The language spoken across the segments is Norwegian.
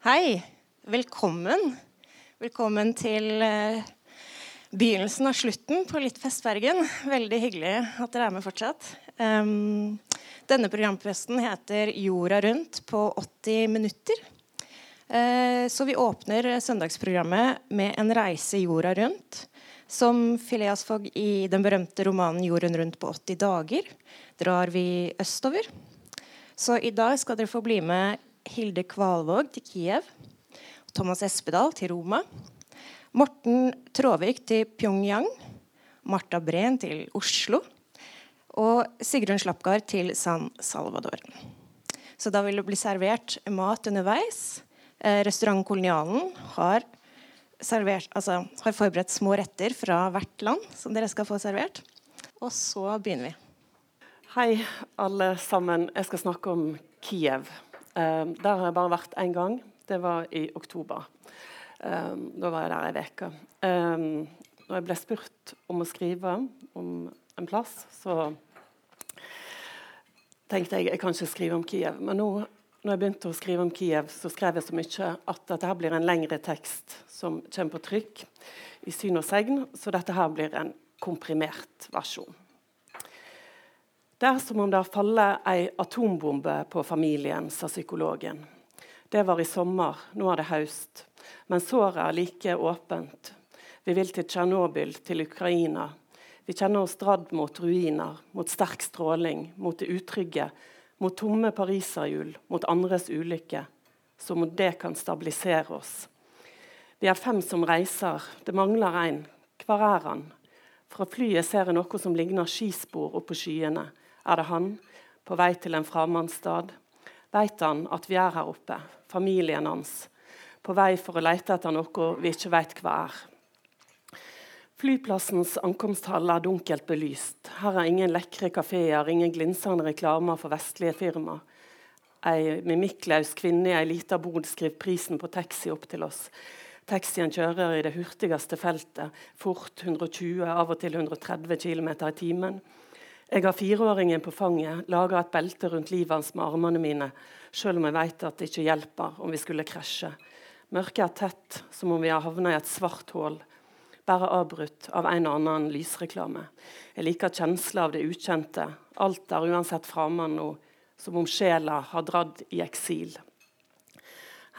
Hei. Velkommen. Velkommen til uh, begynnelsen av slutten på Litt Festbergen. Veldig hyggelig at dere er med fortsatt. Um, denne programfesten heter 'Jorda rundt på 80 minutter'. Uh, så vi åpner søndagsprogrammet med en reise jorda rundt. Som Phileas Fogg i den berømte romanen 'Jorden rundt på 80 dager' drar vi østover. Så i dag skal dere få bli med Hilde Kvalvåg til Kiev. Thomas Espedal til Roma. Morten Tråvik til Pyongyang. Marta Breen til Oslo. Og Sigrun Slapgard til San Salvador. Så da vil det bli servert mat underveis. Eh, restaurant Kolonialen har, servert, altså, har forberedt små retter fra hvert land som dere skal få servert. Og så begynner vi. Hei, alle sammen. Jeg skal snakke om Kiev. Um, der har jeg bare vært én gang. Det var i oktober. Um, da var jeg der ei uke. Um, når jeg ble spurt om å skrive om en plass, så tenkte jeg jeg kan ikke skrive om Kiev. Men nå når jeg begynte å skrive om Kiev, så skrev jeg så mye at dette her blir en lengre tekst som kommer på trykk i syn og segn. Så dette her blir en komprimert versjon. Det er som om det har fallet ei atombombe på familien, sa psykologen. Det var i sommer, nå er det høst. Men såret er like åpent. Vi vil til Tsjernobyl, til Ukraina. Vi kjenner oss dradd mot ruiner, mot sterk stråling, mot det utrygge, mot tomme pariserhjul, mot andres ulykke. Som om det kan stabilisere oss. Vi er fem som reiser, det mangler en. Hvor er han? Fra flyet ser jeg noe som ligner skispor oppå skyene. Er det han, på vei til en fremmedstad? Vet han at vi er her oppe, familien hans, på vei for å lete etter noe vi ikke vet hva er? Flyplassens ankomsthall er dunkelt belyst. Her er ingen lekre kafeer, ingen glinsende reklamer for vestlige firma. Ei mimikklaus kvinne i ei lita bod skriver prisen på taxi opp til oss. Taxien kjører i det hurtigste feltet, fort 120, av og til 130 km i timen. Jeg har fireåringen på fanget, lager et belte rundt livet hans med armene mine, selv om jeg vet at det ikke hjelper om vi skulle krasje. Mørket er tett, som om vi har havna i et svart hull, bare avbrutt av en og annen lysreklame. Jeg liker kjensla av det ukjente. Alt er uansett framme nå, som om sjela har dratt i eksil.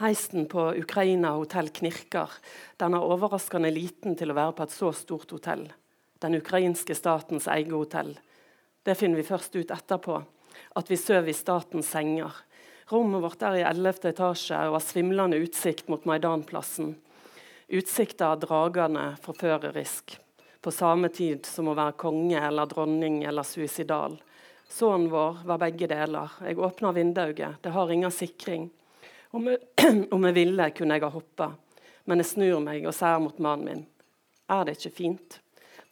Heisen på Ukraina hotell knirker. Den er overraskende liten til å være på et så stort hotell. Den ukrainske statens eget hotell. Det finner vi først ut etterpå, at vi sover i statens senger. Rommet vårt er i 11. etasje og har svimlende utsikt mot Maidanplassen. Utsikta er dragende forførerisk, på samme tid som å være konge eller dronning eller suicidal. Sønnen vår var begge deler. Jeg åpner vinduet, det har ingen sikring. Om jeg, om jeg ville, kunne jeg ha hoppa, men jeg snur meg og ser mot mannen min. Er det ikke fint?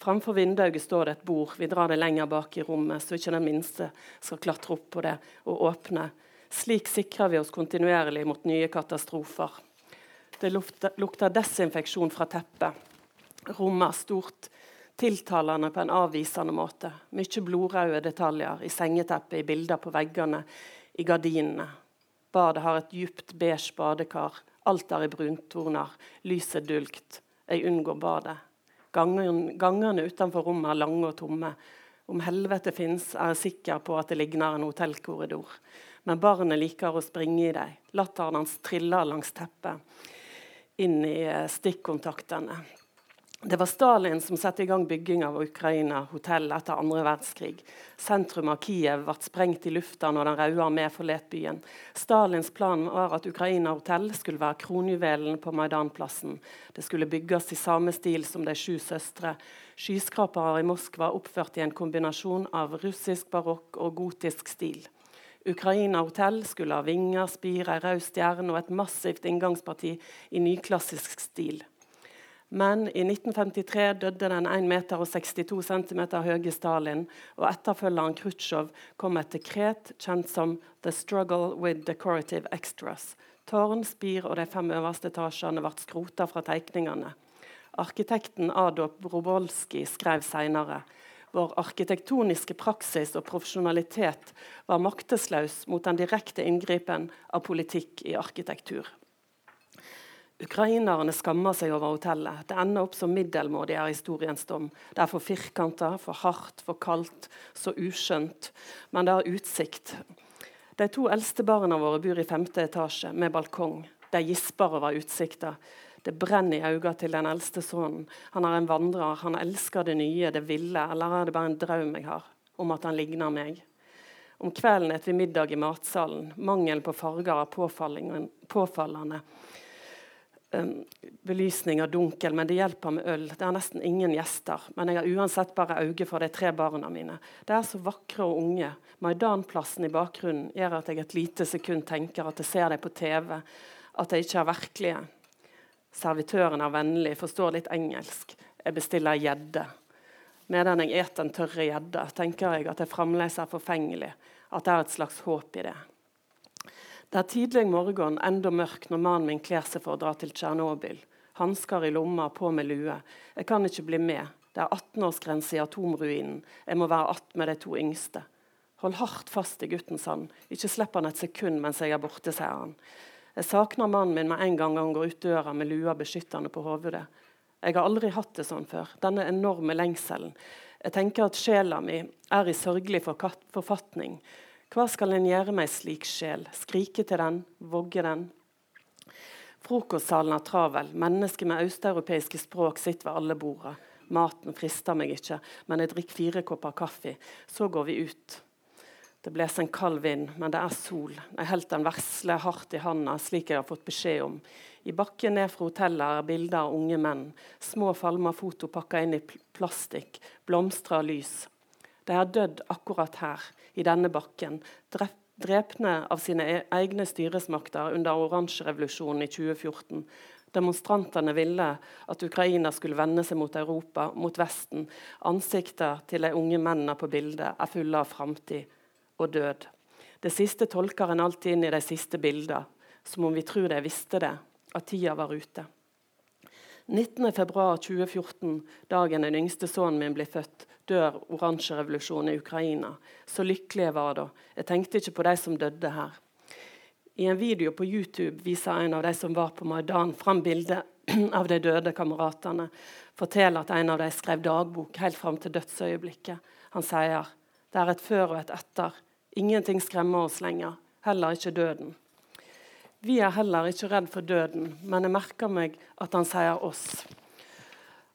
Framfor vinduet står det et bord. Vi drar det lenger bak i rommet, så ikke den minste skal klatre opp på det og åpne. Slik sikrer vi oss kontinuerlig mot nye katastrofer. Det lukter desinfeksjon fra teppet. Rommet er stort, tiltalende på en avvisende måte. Mye blodraude detaljer i sengeteppet, i bilder på veggene, i gardinene. Badet har et djupt beige badekar. Alt er i bruntoner. Lyset dulgt. Jeg unngår badet. Gangene utenfor rommet er lange og tomme. Om helvete fins, er jeg sikker på at det ligner en hotellkorridor. Men barnet liker å springe i dem. Latteren hans triller langs teppet inn i eh, stikkontaktene. Det var Stalin som satte i gang bygging av Ukraina hotell etter andre verdenskrig. Sentrum av Kiev ble sprengt i lufta når Den røde armé forlot byen. Stalins plan var at Ukraina hotell skulle være kronjuvelen på Maidanplassen. Det skulle bygges i samme stil som De sju søstre. Skyskrapere i Moskva oppført i en kombinasjon av russisk barokk og gotisk stil. Ukraina hotell skulle ha vinger, spir, ei rød og et massivt inngangsparti i nyklassisk stil. Men i 1953 døde den 1 meter og 62 cm høye Stalin, og etterfølgeren Khrusjtsjov kom med et dekret kjent som 'The Struggle with Decorative Extras'. Tårn, spir og de fem øverste etasjene ble skrota fra tegningene. Arkitekten Adop Robolski skrev senere vår arkitektoniske praksis og profesjonalitet var maktesløs mot den direkte inngripen av politikk i arkitektur. Ukrainerne skammer seg over hotellet. Det ender opp som middelmådig er historiens dom. Det er for firkanta, for hardt, for kaldt, så uskjønt. Men det har utsikt. De to eldste barna våre bor i femte etasje med balkong. De gisper over utsikta. Det brenner i øynene til den eldste sønnen. Han er en vandrer. Han elsker det nye, det ville. Eller er det bare en drøm jeg har om at han ligner meg? Om kvelden etter middag i matsalen. Mangelen på farger er påfallende um, og dunkel, men det hjelper med øl. Det er nesten ingen gjester. Men jeg har uansett bare øye for de tre barna mine. De er så vakre og unge. Maidanplassen i bakgrunnen gjør at jeg et lite sekund tenker at jeg ser dem på TV, at de ikke er virkelige. Servitøren er vennlig, forstår litt engelsk. Jeg bestiller gjedde. Medan jeg eter den tørre gjedda, tenker jeg at jeg fremdeles er forfengelig, at det er et slags håp i det. Det er tidlig morgen, enda mørk, når mannen min kler seg for å dra til Tsjernobyl. Hansker i lomma, på med lue. Jeg kan ikke bli med. Det er 18-årsgrense i atomruinen. Jeg må være att med de to yngste. Hold hardt fast i guttens hånd. Ikke slipp han et sekund mens jeg er borte, sier han. Jeg savner mannen min med en gang han går ut døra med lua beskyttende på hodet. Jeg har aldri hatt det sånn før. Denne enorme lengselen. Jeg tenker at sjela mi er i sørgelig forfatning. Hva skal en gjøre med ei slik sjel? Skrike til den? Vogge den? Frokostsalen er travel. Mennesker med østeuropeiske språk sitter ved alle bordene. Maten frister meg ikke, men jeg drikker fire kopper kaffe. Så går vi ut. Det blåser en kald vind, men det er sol. Jeg holder den vesle hardt i handa, slik jeg har fått beskjed om. I bakken ned fra hotellet er bilder av unge menn. Små falmer foto pakka inn i plastikk. Blomstrer lys. De har dødd akkurat her, i denne bakken, drepne av sine e-, egne styresmakter under oransjerevolusjonen i 2014. Demonstrantene ville at Ukraina skulle vende seg mot Europa, mot Vesten. Ansiktene til de unge mennene på bildet er fulle av framtid og død. Det siste tolker en alltid inn i de siste bildene, som om vi tror de visste det, at tida var ute. 19.2.2014, dagen den yngste sønnen min ble født, dør oransjerevolusjonen i Ukraina. Så lykkelig jeg var da. Jeg tenkte ikke på de som døde her. I en video på YouTube viser en av de som var på Maidan, fram bildet av de døde kameratene. Forteller at en av dem skrev dagbok helt fram til dødsøyeblikket. Han sier det er et før og et etter. Ingenting skremmer oss lenger, heller ikke døden. Vi er heller ikke redd for døden, men jeg merker meg at han sier oss.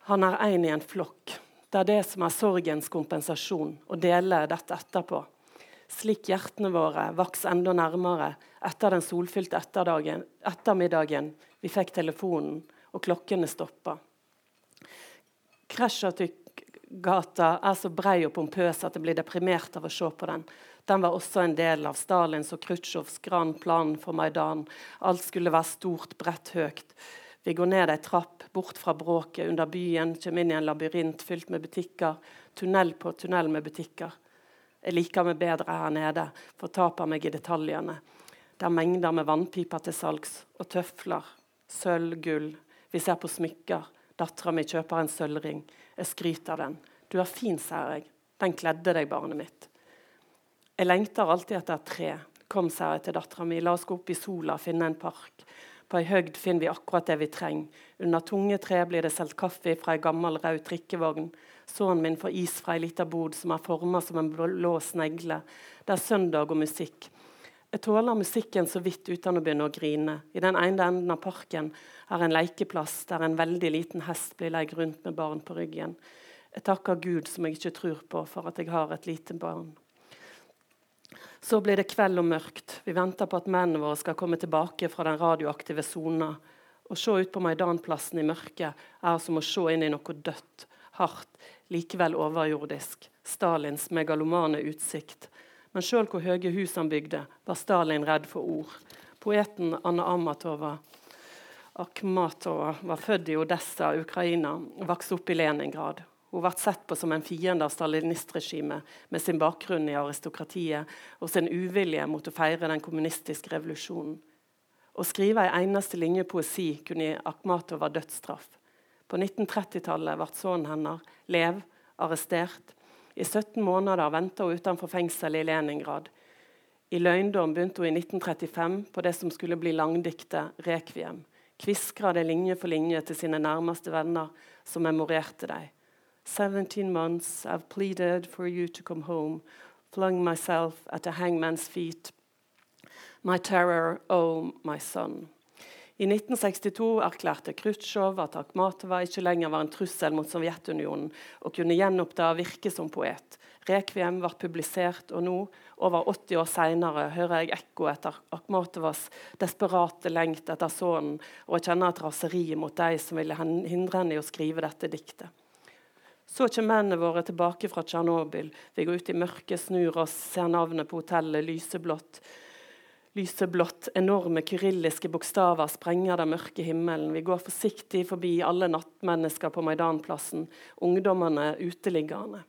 Han er én i en flokk. Det er det som er sorgens kompensasjon, å dele dette etterpå. Slik hjertene våre vokser enda nærmere etter den solfylte ettermiddagen vi fikk telefonen og klokkene stoppa. Krasjatyk-gata er så brei og pompøs at jeg blir deprimert av å se på den. Den var også en del av Stalins og Khrusjtsjovs grand plan for Maidan. Alt skulle være stort, bredt, høyt. Vi går ned ei trapp, bort fra bråket, under byen, kommer inn i en labyrint fylt med butikker. Tunnel på tunnel med butikker. Jeg liker meg bedre her nede, fortaper meg i detaljene. Det er mengder med vannpiper til salgs, og tøfler. Sølv, gull. Vi ser på smykker. Dattera mi kjøper en sølvring. Jeg skryter av den. Du er fin, sier jeg. Den kledde deg, barnet mitt. Jeg lengter alltid etter et tre. Kom, sier jeg til dattera mi, la oss gå opp i sola og finne en park. På ei høgd finner vi akkurat det vi trenger. Under tunge tre blir det solgt kaffe fra ei gammel, rød trikkevogn. Sønnen min får is fra ei lita bod som er forma som en blå snegle. Det er søndag og musikk. Jeg tåler musikken så vidt uten å begynne å grine. I den ene enden av parken er en lekeplass der en veldig liten hest blir leid rundt med barn på ryggen. Jeg takker Gud som jeg ikke tror på, for at jeg har et lite barn. Så blir det kveld og mørkt. Vi venter på at mennene våre skal komme tilbake fra den radioaktive sona. Å se ut på Maidanplassen i mørket er som å se inn i noe dødt, hardt, likevel overjordisk. Stalins megalomane utsikt. Men sjøl hvor høye hus han bygde, var Stalin redd for ord. Poeten Anna Amatova Akhmatova var født i Odessa, Ukraina, og vokste opp i Leningrad. Hun ble sett på som en fiende av stalinistregimet med sin bakgrunn i aristokratiet og sin uvilje mot å feire den kommunistiske revolusjonen. Å skrive en eneste linje poesi kunne gi Akhmatova dødsstraff. På 1930-tallet ble sønnen hennes, Lev, arrestert. I 17 måneder venta hun utenfor fengselet i Leningrad. I løgndom begynte hun i 1935 på det som skulle bli langdiktet 'Rekviem'. kviskra det linje for linje til sine nærmeste venner, som memorerte dem. 17 months I've pleaded for you to come home, flung myself at a hangman's feet. My terror, oh my son. I 1962 erklærte Khrusjtsjov at Akhmatova ikke lenger var en trussel mot Sovjetunionen og kunne gjenoppta virke som poet. Rekviem var publisert, og nå, over 80 år seinere, hører jeg ekko etter Akhmatovas desperate lengt etter sønnen, og jeg kjenner et raseri mot de som ville hindre henne i å skrive dette diktet. Så kommer mennene våre tilbake fra Tsjernobyl. Vi går ut i mørket, snur oss, ser navnet på hotellet lyseblått lyseblått, enorme kyrilliske bokstaver sprenger den mørke himmelen. Vi går forsiktig forbi alle nattmennesker på Maidanplassen, ungdommene uteliggerne.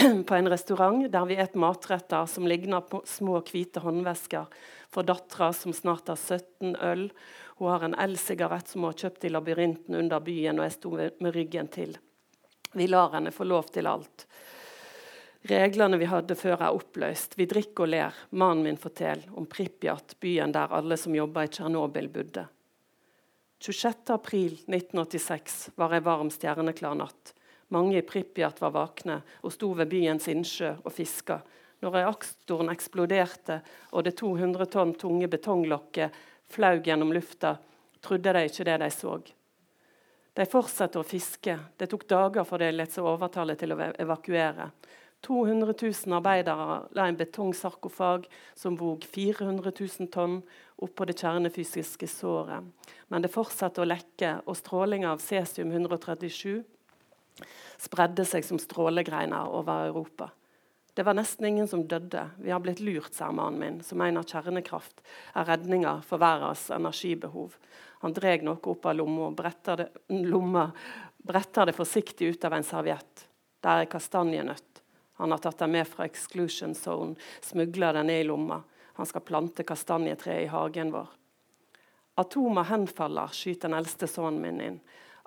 På en restaurant der vi et matretter som ligner på små, hvite håndvesker for dattera som snart har 17 øl. Hun har en elsigarett som hun har kjøpt i labyrinten under byen, og jeg sto med ryggen til. Vi lar henne få lov til alt. Reglene vi hadde før, er oppløst. Vi drikker og ler. Mannen min forteller om Pripjat, byen der alle som jobba i Tsjernobyl, bodde. 26.4.1986 var ei varm, stjerneklar natt. Mange i Pripjat var vakne og sto ved byens innsjø og fiska. Når reaktoren eksploderte og det 200 tonn tunge betonglokket flaug gjennom lufta, trodde de ikke det de så. De fortsatte å fiske. Det tok dager for de lot seg overtale til å evakuere. 200 000 arbeidere la en betongsarkofag som vog 400 000 tonn oppå det kjernefysiske såret. Men det fortsatte å lekke, og stråling av cesium-137 spredde seg som strålegreiner over Europa. Det var nesten ingen som døde. Vi har blitt lurt, sier mannen min, som mener kjernekraft er redninga for verdens energibehov. Han dreg noe opp av lomma bretter det, lomma, bretter det forsiktig ut av en serviett. Der er kastanjenøtt. Han har tatt den med fra exclusion zone, smugler den ned i lomma. Han skal plante kastanjetre i hagen vår. Atomer henfaller, skyter den eldste sønnen min inn.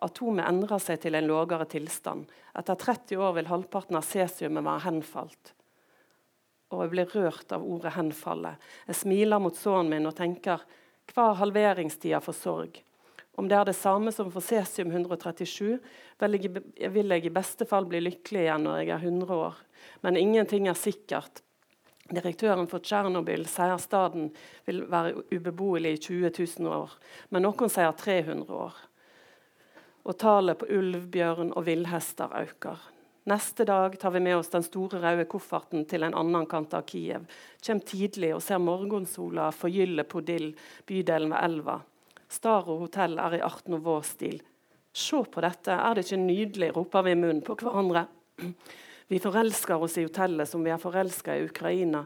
Atomet endrer seg til en lavere tilstand. Etter 30 år vil halvparten av cesiumet være henfalt. Og jeg blir rørt av ordet 'henfalle'. Jeg smiler mot sønnen min og tenker hva er halveringstida for sorg? Om det er det samme som for cesium 137, vil jeg, vil jeg i beste fall bli lykkelig igjen når jeg er 100 år. Men ingenting er sikkert. Direktøren for Tsjernobyl sier staden vil være ubeboelig i 20 000 år, men noen sier 300 år. Og tallet på ulv, bjørn og villhester øker. Neste dag tar vi med oss den store røde kofferten til en annen kant av Kiev. Kjem tidlig og ser morgensola forgylle Podil, bydelen ved elva. Staro hotell er i Art Nouveau-stil. Se på dette, er det ikke nydelig, roper vi i munnen på hverandre. Vi forelsker oss i hotellet som vi er forelska i Ukraina.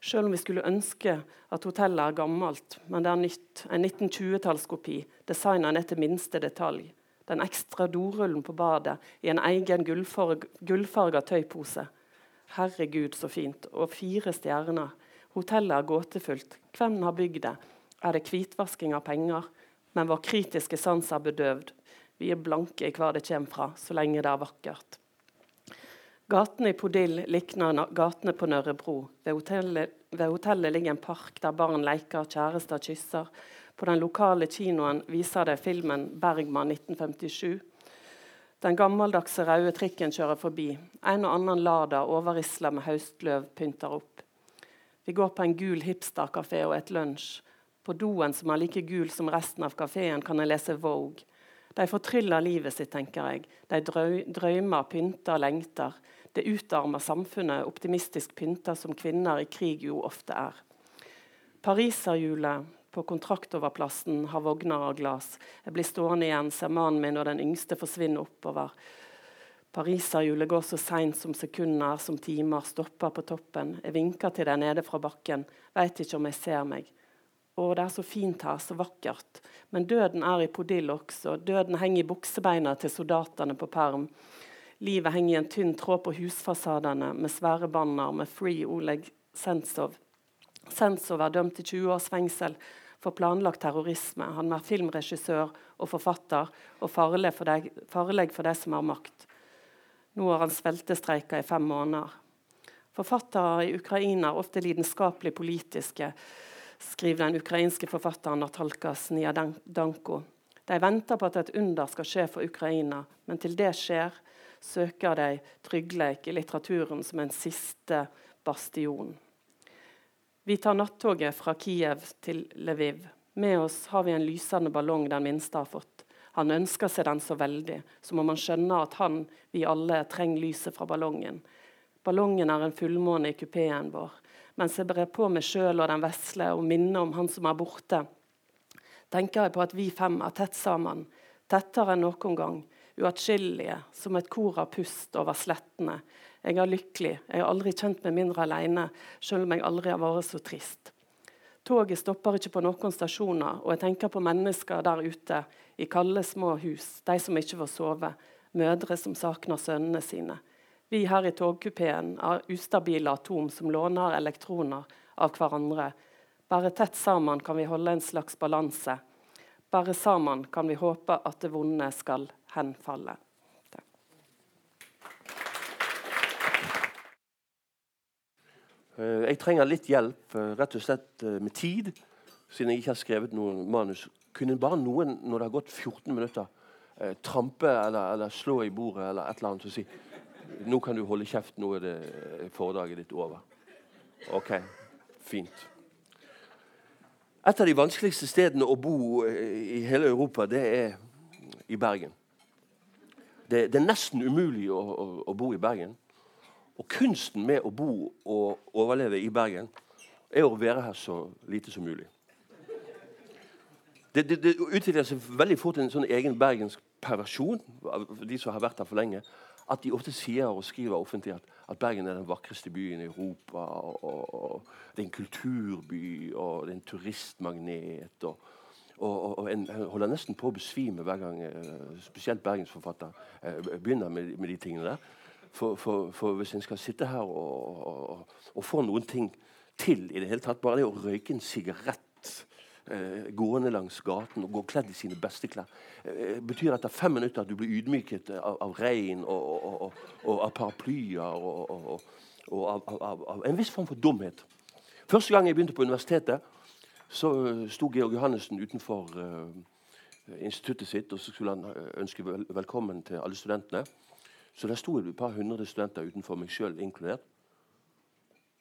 Selv om vi skulle ønske at hotellet er gammelt, men det er nytt. En 1920-tallskopi, designa ned til minste detalj. Den ekstra dorullen på badet i en egen gullfarga tøypose. Herregud, så fint. Og fire stjerner. Hotellet er gåtefullt. Hvem har bygd det? Er det hvitvasking av penger? Men vår kritiske sans er bedøvd. Vi er blanke i hva det kommer fra, så lenge det er vakkert. Gatene i Podil likner gatene på Nørrebro. Ved hotellet, ved hotellet, ligger en park der barn leker, kjærester kysser. På den lokale kinoen viser det filmen 'Bergman 1957'. Den gammeldagse røde trikken kjører forbi. En og annen Lada overrisla med høstløv pynter opp. Vi går på en gul hipsterkafé og et lunsj. På doen, som er like gul som resten av kafeen, kan jeg lese Vogue. De fortryller livet sitt, tenker jeg. De drømmer, pynter, lengter. Det utarmer samfunnet, optimistisk pynta som kvinner i krig jo ofte er. Pariserhjulet på kontraktoverplassen har vogner av glass. Jeg blir stående igjen, ser mannen min og den yngste forsvinne oppover. Pariserhjulet går så seint som sekunder, som timer, stopper på toppen. Jeg vinker til deg nede fra bakken, veit ikke om jeg ser meg. Å, det er så fint her, så vakkert. Men døden er i podill også. Døden henger i buksebeina til soldatene på perm. Livet henger i en tynn tråd på husfasadene med svære banner med 'Free Oleg Sentsov'. Sentsov er dømt til 20 års fengsel for planlagt terrorisme. Han er filmregissør og forfatter og farleg for de, for de som har makt. Nå har han sveltestreika i fem måneder. Forfattere i Ukraina er ofte lidenskapelig politiske, skriver den ukrainske forfatteren Natalka Sniadanko. De venter på at et under skal skje for Ukraina, men til det skjer, søker de trygghet i litteraturen som en siste bastion. Vi tar nattoget fra Kiev til Lviv. Med oss har vi en lysende ballong den minste har fått. Han ønsker seg den så veldig, så må man skjønne at han, vi alle, trenger lyset fra ballongen. Ballongen er en fullmåne i kupeen vår. Mens jeg brer på meg sjøl og den vesle og minner om han som er borte, tenker jeg på at vi fem er tett sammen, tettere enn noen gang, uatskillelige, som et kor av pust over slettene, jeg er lykkelig. Jeg har aldri kjent meg mindre alene, selv om jeg aldri har vært så trist. Toget stopper ikke på noen stasjoner, og jeg tenker på mennesker der ute i kalde, små hus, de som ikke får sove, mødre som savner sønnene sine. Vi her i togkupeen er ustabile atom som låner elektroner av hverandre. Bare tett sammen kan vi holde en slags balanse. Bare sammen kan vi håpe at det vonde skal henfalle. Eh, jeg trenger litt hjelp, eh, rett og slett eh, med tid, siden jeg ikke har skrevet noen manus. Kunne bare noen, når det har gått 14 minutter, trampe eller, eller slå i bordet eller et eller annet og si nå kan du holde kjeft, nå er det foredraget ditt over. OK, fint. Et av de vanskeligste stedene å bo i hele Europa, det er i Bergen. Det, det er nesten umulig å, å, å bo i Bergen. Og kunsten med å bo og overleve i Bergen er å være her så lite som mulig. Det, det, det utvikler seg veldig fort en sånn egen bergensk perversjon av de som har vært her for lenge. At de ofte sier og skriver offentlig at, at Bergen er den vakreste byen i Europa. Og, og, og, Det er en kulturby, og det er en turistmagnet. og, og, en holder nesten på å besvime hver gang eh, spesielt bergensforfatter eh, begynner med, med de tingene der. For, for, for, hvis en skal sitte her og, og, og, få noen ting til i det hele tatt, bare det å røyke en sigarett eh, gående langs gaten og gå kledd i sine beste klær, eh, betyr etter fem minutter at du blir ydmyket av, av regn og, og, av paraplyer og, av, av, av, en viss form for dumhet. Første gang jeg begynte på universitetet, så sto Georg Johannessen utenfor eh, instituttet sitt og så skulle han eh, ønske vel, velkommen til alle studentene. Så der sto et par hundre studenter utenfor, meg sjøl inkludert.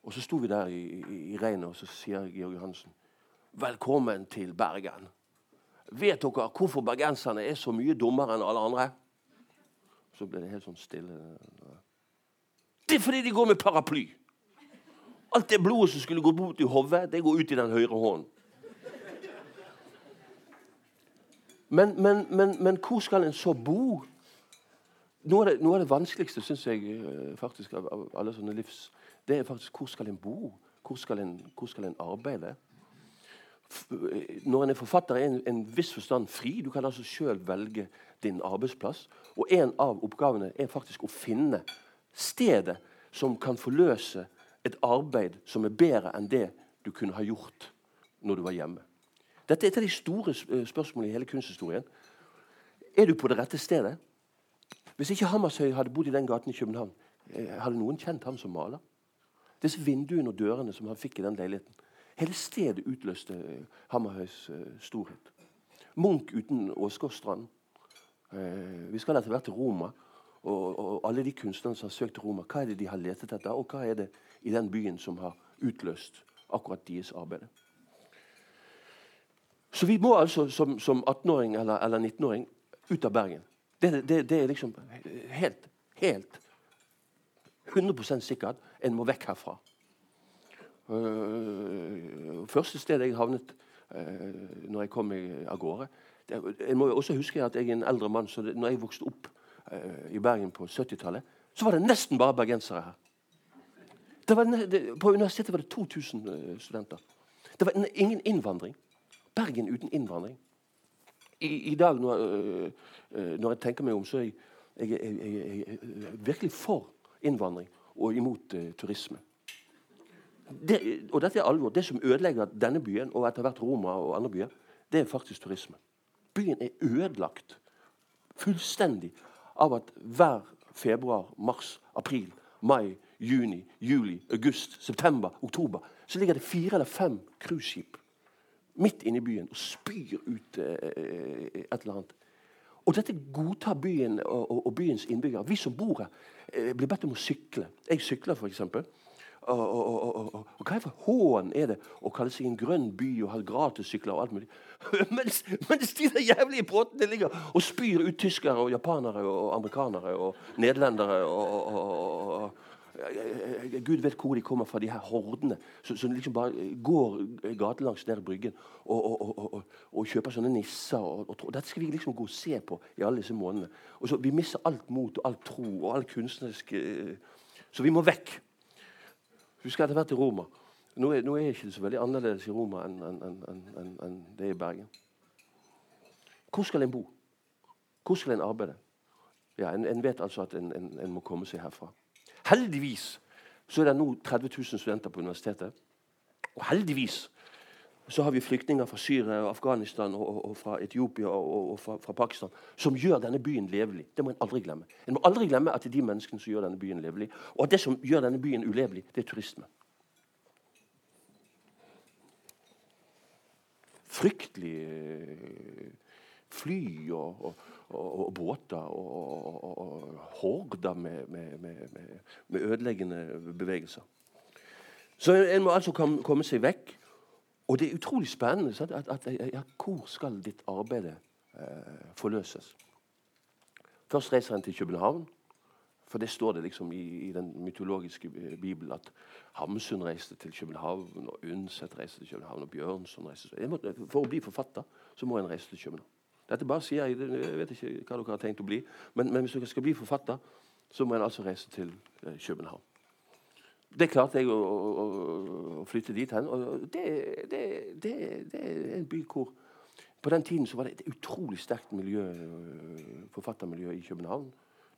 Og så sto vi der i, i, i regnet, og så sier Georg Johansen Velkommen til Bergen. Vet dere hvorfor bergenserne er så mye dummere enn alle andre? Så ble det helt sånn stille. Det er fordi de går med paraply. Alt det blodet som skulle gått bort i hodet, det går ut i den høyre hånden. Men, men, men, men hvor skal en så bo? Noe av, det, noe av det, vanskeligste synes jeg eh, faktisk av, av, alle sånne livs Det er faktisk hvor skal en bo? Hvor skal en, hvor skal en arbeide? Eh, når en er forfatter, er en, en viss forstand fri. Du kan altså sjøl velge din arbeidsplass. Og en av oppgavene er faktisk å finne stedet som kan forløse et arbeid som er bedre enn det du kunne ha gjort når du var hjemme. Dette er et av de store spørsmålene i hele kunsthistorien. Er du på det rette stedet? Hvis ikke Hammershøi hadde bodd i den gaten i København, eh, hadde noen kjent ham som maler? Disse vinduene og dørene som han fikk i den leiligheten. Hele stedet utløste eh, Hammerhøis uh, storhet. Munch uten Åsgårdstrand. Vi skal etter hvert til Roma. Og, og, alle de kunstnerne som har søkt Roma, hva er det de har letet etter? Og hva er det i den byen som har utløst akkurat deres arbeid? Så vi må altså som, som 18-åring eller, eller 19-åring ut av Bergen. Det, det, det er liksom helt, helt 100 sikkert en må vekk herfra. Uh, første sted jeg havnet uh, når jeg kom av gårde det, Jeg må også huske at jeg er en eldre mann, så det, når jeg vokste opp uh, i Bergen på 70-tallet, så var det nesten bare bergensere her. på universitetet var det 2000 studenter. Det var ingen innvandring. Bergen uten innvandring i, i dag, når, øh, øh, når, jeg tenker meg om, så er jeg, jeg, jeg, jeg virkelig for innvandring og imot uh, turisme. Det, og dette er alvor. Det som ødelegger denne byen, og etter hvert Roma og andre byer, det er faktisk turisme. Byen er ødelagt fullstendig av at hver februar, mars, april, mai, juni, juli, august, september, oktober så ligger det fire eller fem cruiseskip midt inne i byen og spyr ut eh, et eller annet. Og dette godtar byen og, og, og byens innbyggere. Vi som bor her, eh, blir bedt om å sykle. Jeg sykler, f.eks. Og, og, hva for hån er det å kalle seg en grønn by og ha gratissykler og alt mulig? mens, mens de der jævlige båtene ligger og spyr ut tyskere og japanere og amerikanere og nederlendere og, Gud vet hvor de kommer fra, de her hordene som liksom bare går gatelangs ned Bryggen og, og, kjøper sånne nisser. Og, Dette skal vi liksom gå og se på i alle disse månedene. Og så Vi mister alt mot og all tro og all kunstnerisk Så vi må vekk. Husker etter hvert i Roma. Nå er, nå er ikke det så veldig annerledes i Roma enn en, en, en, det er i Bergen. Hvor skal en bo? Hvor skal en arbeide? Ja, En, vet altså at en, må komme seg herfra. Heldigvis så er det nå 30 000 studenter på universitetet. Og heldigvis så har vi flyktninger fra Syria, og Afghanistan, og, og fra Etiopia og, og fra, fra, Pakistan som gjør denne byen levelig. Det må en aldri glemme. En må aldri glemme at det er de menneskene som gjør denne byen levelig. Og at det som gjør denne byen ulevelig, det er turisme. Fryktelig eh, fly og, og båter og, horder med, med, med, med, ødeleggende bevegelser. Så en må altså komme seg vekk. Og det er utrolig spennende at, at, ja, hvor skal ditt arbeid eh, forløses. Først reiser en til København. For det står det liksom i, i den mytologiske bibelen at Hamsun reiste til København, og Undset reiste til København, og Bjørnson reiste til København. For å bli forfatter så må en reise til København. Dette bare sier jeg, jeg vet ikke hva dere har tenkt å bli, men, men hvis dere skal bli forfatter, så må en altså reise til eh, København. Det klarte jeg å, å, å flytte dit hen. Og det, det, det, det, er en by hvor På den tiden så var det et utrolig sterkt miljø, forfattermiljø i København.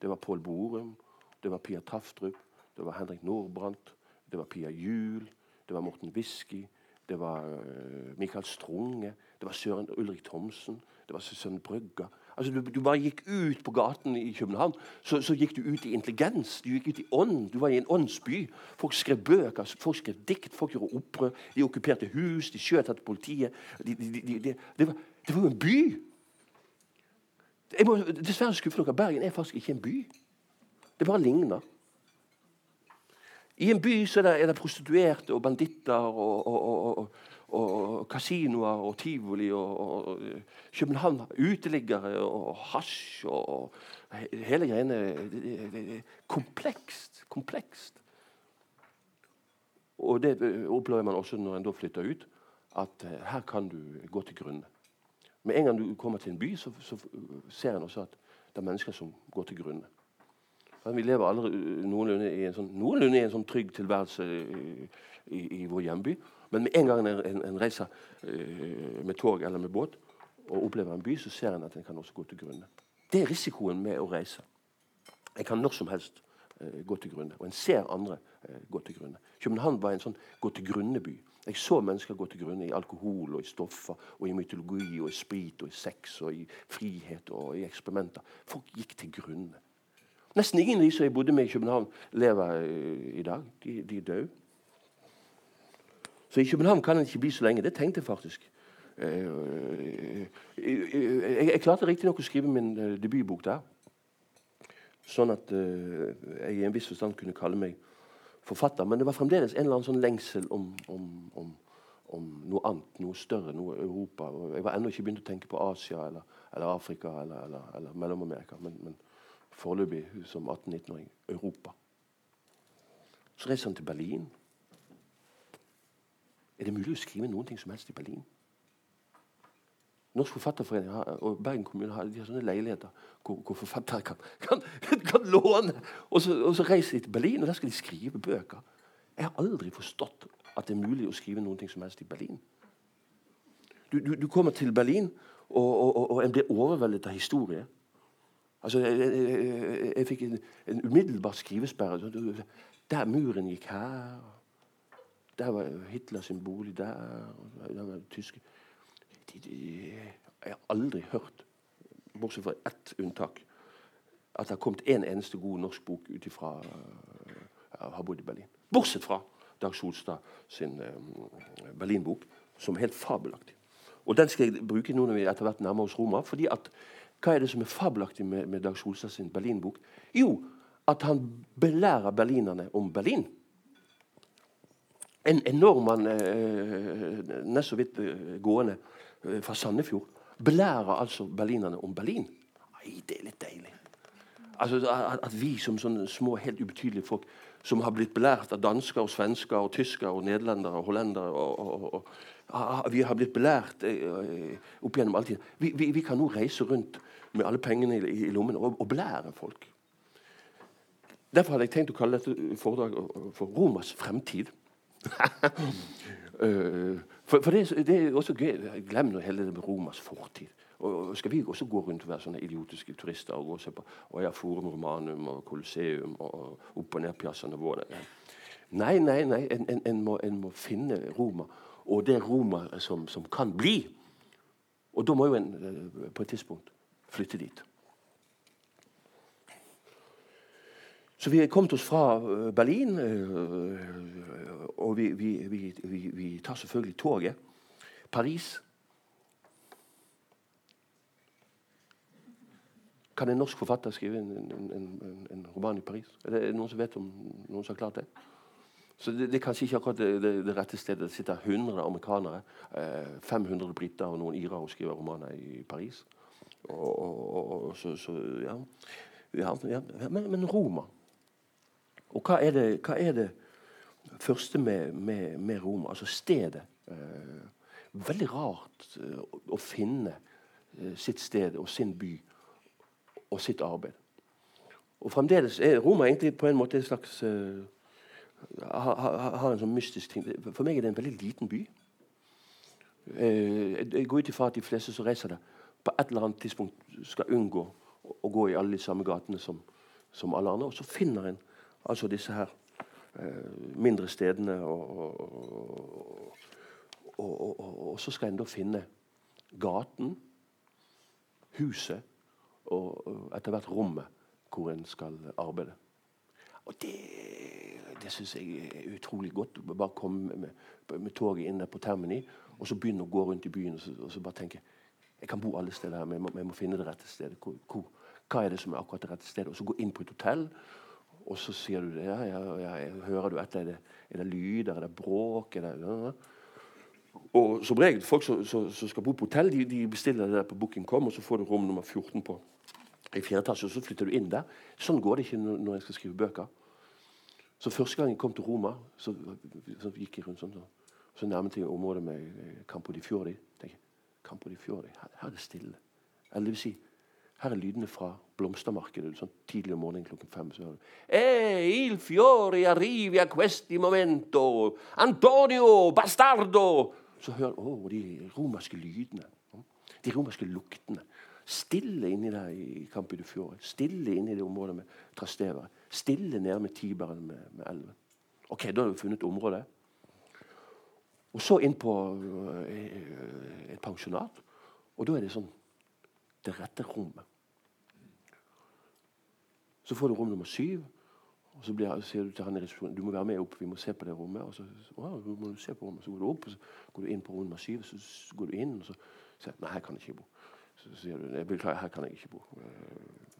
Det var Pål Borum, det var Pia Taftrup, det var Henrik Nordbrandt, det var Pia Juel, det var Morten Whisky, det var uh, Michael Strunge, det var Søren Ulrik Thomsen, det var Søren Brøgga. Altså, du, du, bare gikk ut på gaten i København, så, så, gikk du ut i intelligens. Du gikk ut i ånd. Du var i en åndsby. Folk skrev bøker, folk skrev dikt, folk gjorde opprør. De okkuperte hus, de skjøt etter politiet. De, de, det, var, det, var, jo en by. Jeg må dessverre skuffe dere. Bergen er faktisk ikke en by. Det bare ligner. I en by så er det, er det prostituerte og banditter og, og, og, og kasinoer og tivoli og, og København uteliggere og hasj og hele greiene Komplekst. Komplekst. Og det opplever man også når en da flytter ut, at her kan du gå til grunne. Med en gang du kommer til en by, så, så ser en også at det er mennesker som går til grunne. Vi lever alle noenlunde i en sånn, noenlunde i en sånn trygg tilværelse i, i, i vår hjemby. Men med en gang en, en, en reiser uh, med tog eller med båt og opplever en by, så ser en at en kan også gå til grunne. Det er risikoen med å reise. En kan når som helst uh, gå til grunne. Og en ser andre uh, gå til grunne. København var en sånn gå til grunne-by. Jeg så mennesker gå til grunne i alkohol og i stoffer og i mytologi og i sprit og i sex og i frihet og i eksperimenter. Folk gikk til grunne. Nesten ingen av de som jeg bodde med i København, lever i dag. De, de er døde. Så i København kan han ikke bli så lenge. Det tenkte jeg faktisk. Jeg, eh, eh, jeg, jeg klarte riktignok å skrive min eh, debutbok der. Sånn at jeg i en viss forstand kunne kalle meg forfatter. Men det var fremdeles en eller annen sånn lengsel om, om, om, om noe annet, noe større, noe Europa. Jeg var ennå ikke begynt å tenke på Asia eller, eller Afrika eller, eller, eller Mellom-Amerika. Men, men foreløpig som 18-19-åring Europa. Så reiste han til Berlin. Er det mulig å skrive noen ting som helst i Berlin? Norsk Forfatterforening og Bergen kommune har, de har sånne leiligheter hvor, hvor forfattere kan, kan, kan, låne. Og så, og så, reiser de til Berlin, og der skal de skrive bøker. Jeg har aldri forstått at det er mulig å skrive noen ting som helst i Berlin. Du, du, du kommer til Berlin, og, og, og, en blir overveldet av historie. Altså, jeg, jeg, jeg, jeg fikk en, en umiddelbar skrivesperre. Der muren gikk her der var Hitler sin bolig der. der var tyske. De, de, jeg har aldri hørt, bortsett fra ett unntak, at det har kommet en eneste god norsk bok ut ifra uh, har bodd i Berlin. Bortsett fra Dag Solstad sin uh, Berlin-bok, som er helt fabelaktig. Og den skal jeg bruke nå når vi etter hvert nærmer oss Roma. fordi at, Hva er det som er fabelaktig med, med Dag Solstad sin Berlin-bok? Jo, at han belærer berlinerne om Berlin. En, en nordmann eh, nest så vidt eh, gående eh, fra Sandefjord belærer altså berlinerne om Berlin. Nei, det er litt deilig. Altså, at, at vi som sånne små, helt ubetydelige folk som har blitt belært av dansker og svensker og tyskere og nederlendere og hollendere og, og, og, Vi har blitt belært eh, opp gjennom all tid. Vi, vi, vi, kan nå reise rundt med alle pengene i, i lommen og, og belære folk. Derfor hadde jeg tenkt å kalle dette foredraget for Romas fremtid. Uh, for, for det, det, er også gøy. Glem nå hele det med Romas fortid. Og Skal vi også gå rundt og være sånne idiotiske turister og gå og se på og ja, Forum Romanum og Colosseum og opp og ned Piazza våre? Nei, nei, nei. En, en, en, må, en, må, finne Roma, og det Roma som, som kan bli. Og da må jo en eh, på et tidspunkt flytte dit. Så vi er kommet oss fra eh, Berlin, eh, og vi, vi, vi, vi tar selvfølgelig toget. Paris Kan en norsk forfatter skrive en, en, en, en, roman i Paris? Er det noen som vet om noen som har klart det? Så Det, det er kanskje ikke akkurat det, det, det, rette stedet. Det sitter 100 amerikanere, eh, 500 briter og noen irer og skriver romaner i Paris. Og, og, og så, så, ja. ja, ja. Men, men, Roma Og hva er det, hva er det første med, med, med, Roma? Altså stedet. Eh, veldig rart eh, å finne eh, sitt sted og sin by og sitt arbeid. Og Fremdeles er Roma egentlig på en måte en slags uh, har, ha en sånn mystisk ting. For meg er det en veldig liten by. Uh, jeg går ut ifra at de fleste som reiser der, på et eller annet tidspunkt skal unngå å gå i alle de samme gatene som, som alle andre. Og så finner en altså disse her uh, mindre stedene, og, og, og, og, så skal en da finne gaten, huset og etter hvert rommet hvor en skal arbeide. Og det, det syns jeg er utrolig godt. Bare komme med, med, toget inn der på Termini og så begynne å gå rundt i byen og så, og så bare tenke jeg kan bo alle steder her, men jeg må, jeg må finne det rette stedet. Hvor, hvor, hva er det som er akkurat det rette stedet? Og så gå inn på et hotell, og så sier du. Ja, ja, ja, hører du etter? Er det, er det lyder? Er det bråk? Er det, ja, og som regel, folk som, skal bo på hotell, de, de bestiller det der på Booking.com, og så får du rom nummer 14 på i fjerde etasje, og så flytter du inn der. Sånn går det ikke når jeg skal skrive bøker. Så Første gang jeg kom til Roma, så, så gikk jeg rundt sånn, så, så nærmet jeg området med eh, Campo di Fiori. Tenker, Campo di Fiori, her, her, er det stille. Eller det vil si, her er lydene fra blomstermarkedet. sånn Tidlig om morgenen klokken fem. så hører du Hey, il fiori arrivi a questi momento. Antonio Bastardo. Så hører du oh, de romerske lydene. De romerske luktene. Stille inni der i Campi du Fiore. Stille inni det området med Trastevere. Stille nede med Tiberen med, med elven. Ok, Da har vi funnet området. Og så inn på uh, et pensjonat. Og da er det sånn det rette rommet. Så får du rom nummer syv. Og så blir, sier du til han i resepsjonen du må være med opp, vi må se på det rommet. Og så, å, du se på rommet. så går du opp, og så går du inn på rom nummer syv. Så går du inn, og så sier nei, her kan jeg ikke bo. Så sier du jeg beklager, her kan jeg ikke bo.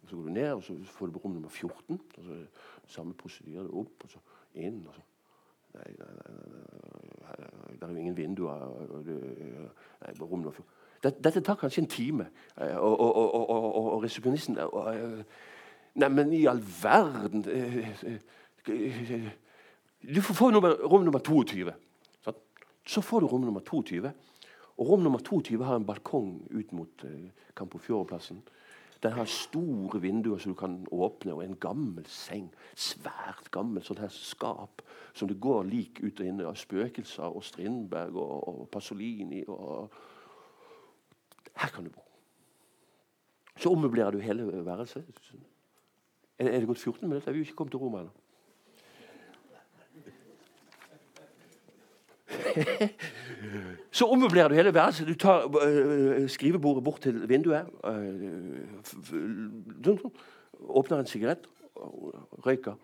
Så går du ned, og så får du på rom nummer 14. og så Samme prosedyre. Opp, og så inn. og så Nei, nei, nei, det er jo ingen vinduer. Nei, rom nummer 14. Dette tar kanskje en time. Og, og, og, og, og resepsjonisten Neimen, i all verden Du får få nummer, rom nummer 22. Så får du rom nummer 22. Og Rom nummer 22 har en balkong ut mot Kampofjordplassen. Den har store vinduer som du kan åpne, og en gammel seng. Svært gammel sånn her skap som det går lik ut og inn av spøkelser og Strindberg og, og Pasolini. Og, her kan du bo. Så ommøblerer du hele værelset. Er, det gått 14 minutter? Vi har ikke kommet til Roma ennå. Så ommøblerer du hele værelset. Du tar uh, skrivebordet bort til vinduet. Uh, åpner en sigarett, røyker,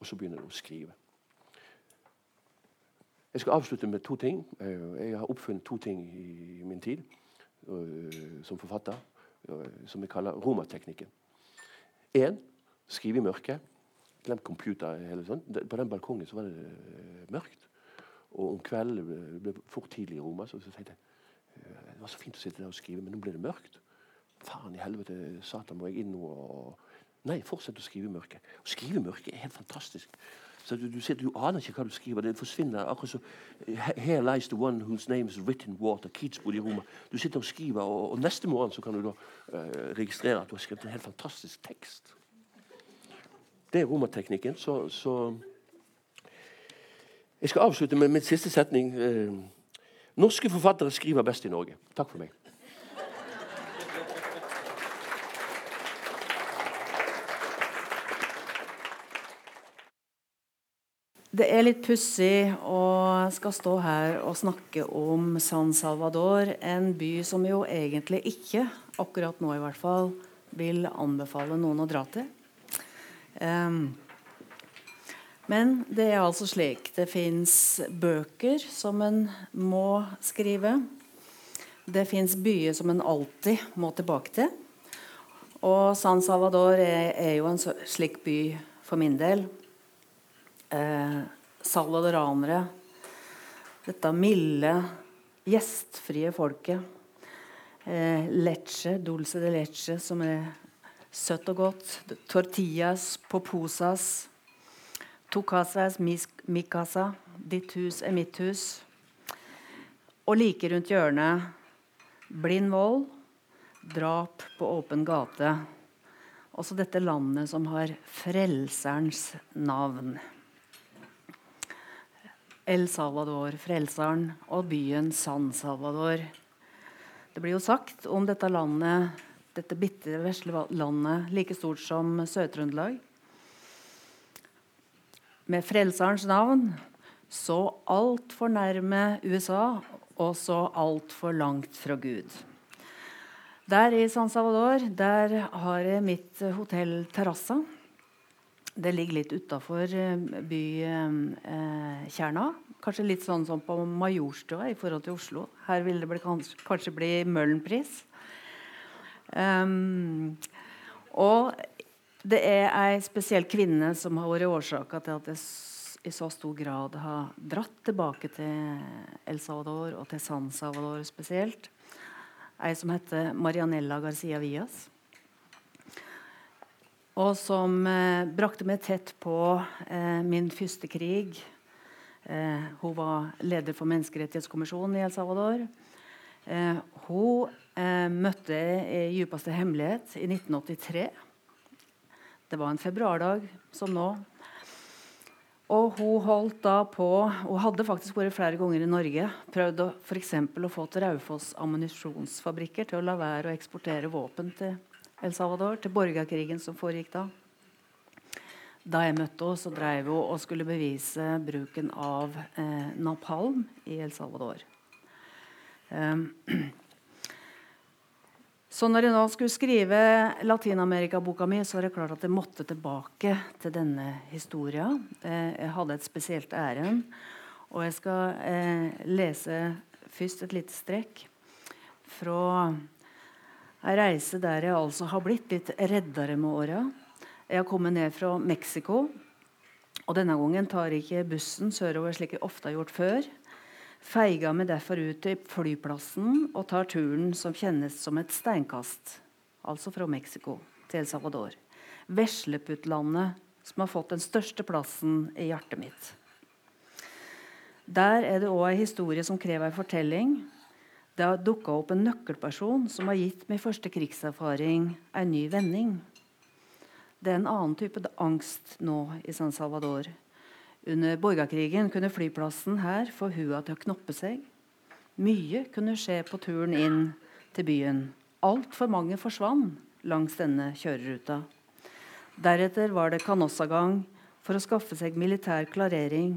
og så begynner du å skrive. Jeg skal avslutte med to ting. Jeg har oppfunnet to ting i min tid. uh, som forfatter, som vi kaller romateknikken. Én skrive i mørket. Glemt computer. Hele sånn. På den balkongen så var det uh, mørkt. Og om kvelden det ble fort tidlig i Roma, så, så tenkte jeg det var så fint å sitte der og skrive, men nå ble det mørkt. Faen i helvete, satan, må jeg inn nå og Nei, fortsett å skrive i mørket. Å skrive i mørket er helt fantastisk. Så du, du, sitter, du, aner ikke hva du skriver. Det forsvinner. akkurat så Here lies the one whose name is written water. Keats bodde i Roma. Du sitter og skriver, og, og neste morgen så kan du da uh, registrere at du har skrevet en helt fantastisk tekst. Det er romateknikken. Så, så Jeg skal avslutte med mitt siste setning. Uh, norske forfattere skriver best i Norge. Takk for meg. Det er litt pussig å skal stå her og snakke om San Salvador, en by som jo egentlig ikke, akkurat nå i hvert fall, vil anbefale noen å dra til. Men det er altså slik. Det fins bøker som en må skrive. Det fins byer som en alltid må tilbake til. Og San Salvador er, er jo en slik by for min del eh, salvadoranere. Dette milde, gjestfrie folket. Eh, leche, dulce de leche, som er søtt og godt. Tortillas, poposas. To casas, mi casa. Ditt hus er mitt hus. Og like rundt hjørnet blind vold, drap på åpen gate. Også dette landet som har Frelserens navn. El Salvador, Frelseren, og byen San Salvador. Det blir jo sagt om dette landet, dette bitte vesle landet, like stort som Sør-Trøndelag. Med Frelserens navn så altfor nærme USA og så altfor langt fra Gud. Der i San Salvador der har jeg mitt hotell Terrassa. Det ligger litt utafor eh, bykjerna. Eh, kanskje litt sånn som på Majorstua i forhold til Oslo. Her vil det kanskje, bli Møhlenpris. Um, og det er ei spesiell kvinne som har vært årsaka til at jeg i så stor grad har dratt tilbake til El Salvador og til San Salvador spesielt. Ei som heter Marianella Garcia Villas og som eh, brakte meg tett på eh, min første krig. Eh, hun var leder for Menneskerettighetskommisjonen i El Salvador. Hun eh, møtte i djupeste hemmelighet i 1983. Det var en februardag som nå. Og hun holdt da på Hun hadde faktisk vært flere ganger i Norge. Prøvd f.eks. å få til Raufoss ammunisjonsfabrikker til å la være å eksportere våpen til El Salvador, til borgerkrigen som foregikk da. Da jeg møtte henne, så drev hun og skulle bevise bruken av eh, napalm i El Salvador. Um, så når jeg nå skulle skrive Latin-Amerika-boka mi, så var det klart at jeg måtte tilbake til denne historia. Eh, jeg hadde et spesielt ærend. Og jeg skal eh, lese først et lite strekk fra Ei reise der jeg altså har blitt litt reddere med åra. Jeg har kommet ned fra Mexico. Og denne gangen tar jeg ikke bussen sørover slik jeg ofte har gjort før. Feiga meg derfor ut til flyplassen og tar turen som kjennes som et steinkast. Altså fra Mexico til El Salvador. Vesleputtlandet som har fått den største plassen i hjertet mitt. Der er det òg ei historie som krever ei fortelling, det har dukka opp en nøkkelperson som har gitt min første krigserfaring en ny vending. Det er en annen type angst nå i San Salvador. Under borgerkrigen kunne flyplassen her få hua til å knoppe seg. Mye kunne skje på turen inn til byen. Altfor mange forsvant langs denne kjøreruta. Deretter var det Canossa-gang for å skaffe seg militær klarering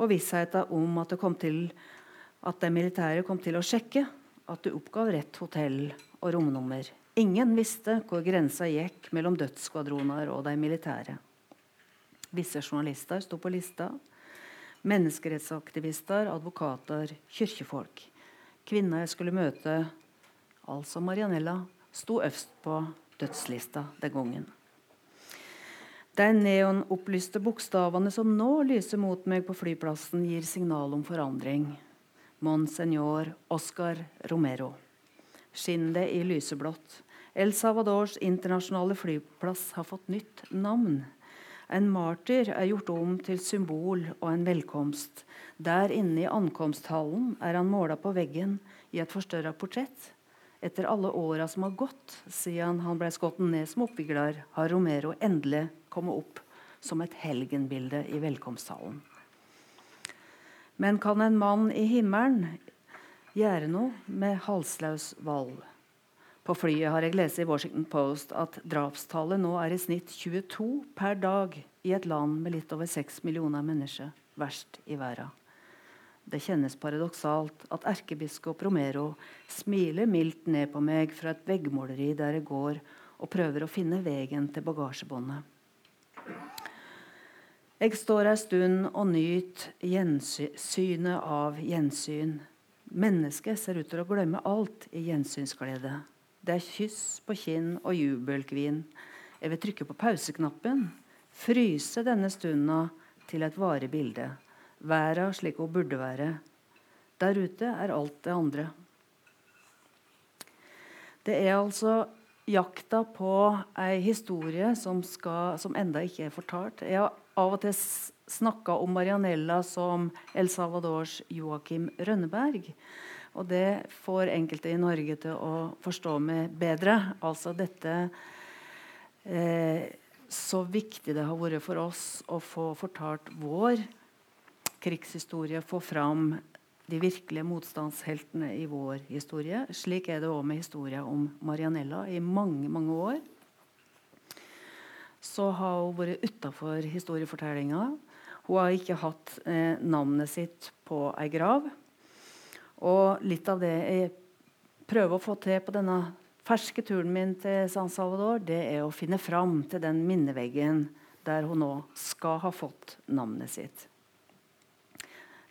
og vissheten om at til at de militære kom til å sjekke at du oppgav rett hotell og romnummer. Ingen visste hvor grensa gikk mellom dødsskvadroner og de militære. Visse journalister sto på lista. Menneskerettsaktivister, advokater, kirkefolk. Kvinner jeg skulle møte, altså Marianella, sto øverst på dødslista den gangen. De neonopplyste bokstavene som nå lyser mot meg på flyplassen, gir signal om forandring. Monsignor Oscar Romero. Skinn det i lyseblått. El Salvadors internasjonale flyplass har fått nytt navn. En martyr er gjort om til symbol og en velkomst. Der inne i ankomsthallen er han måla på veggen i et forstørra portrett. Etter alle åra som har gått siden han ble skutt ned som oppvigler, har Romero endelig kommet opp som et helgenbilde i velkomsthallen. Men kan en mann i himmelen gjøre noe med halsløs vold? På flyet har jeg lest i Washington Post at drapstallet nå er i snitt 22 per dag i et land med litt over 6 millioner mennesker, verst i verden. Det kjennes paradoksalt at erkebiskop Romero smiler mildt ned på meg fra et veggmåleri der jeg går og prøver å finne veien til bagasjebåndet. Jeg står ei stund og nyter gjensynet av gjensyn. Mennesket ser ut til å glemme alt i gjensynsglede. Det er kyss på kinn og jubelkvin. Jeg vil trykke på pauseknappen, fryse denne stunda til et varig bilde verda slik hun burde være. Der ute er alt det andre. Det er altså jakta på ei historie som, skal, som enda ikke er fortalt. Jeg har av og til snakka om Marianella som El Salvadors Joakim Rønneberg. Og det får enkelte i Norge til å forstå meg bedre. Altså dette eh, Så viktig det har vært for oss å få fortalt vår krigshistorie få fram de virkelige motstandsheltene i vår historie. Slik er det òg med historien om Marianella i mange, mange år. Så har hun vært utafor historiefortellinga. Hun har ikke hatt eh, navnet sitt på ei grav. Og litt av det jeg prøver å få til på denne ferske turen min til San Salvador, det er å finne fram til den minneveggen der hun nå skal ha fått navnet sitt.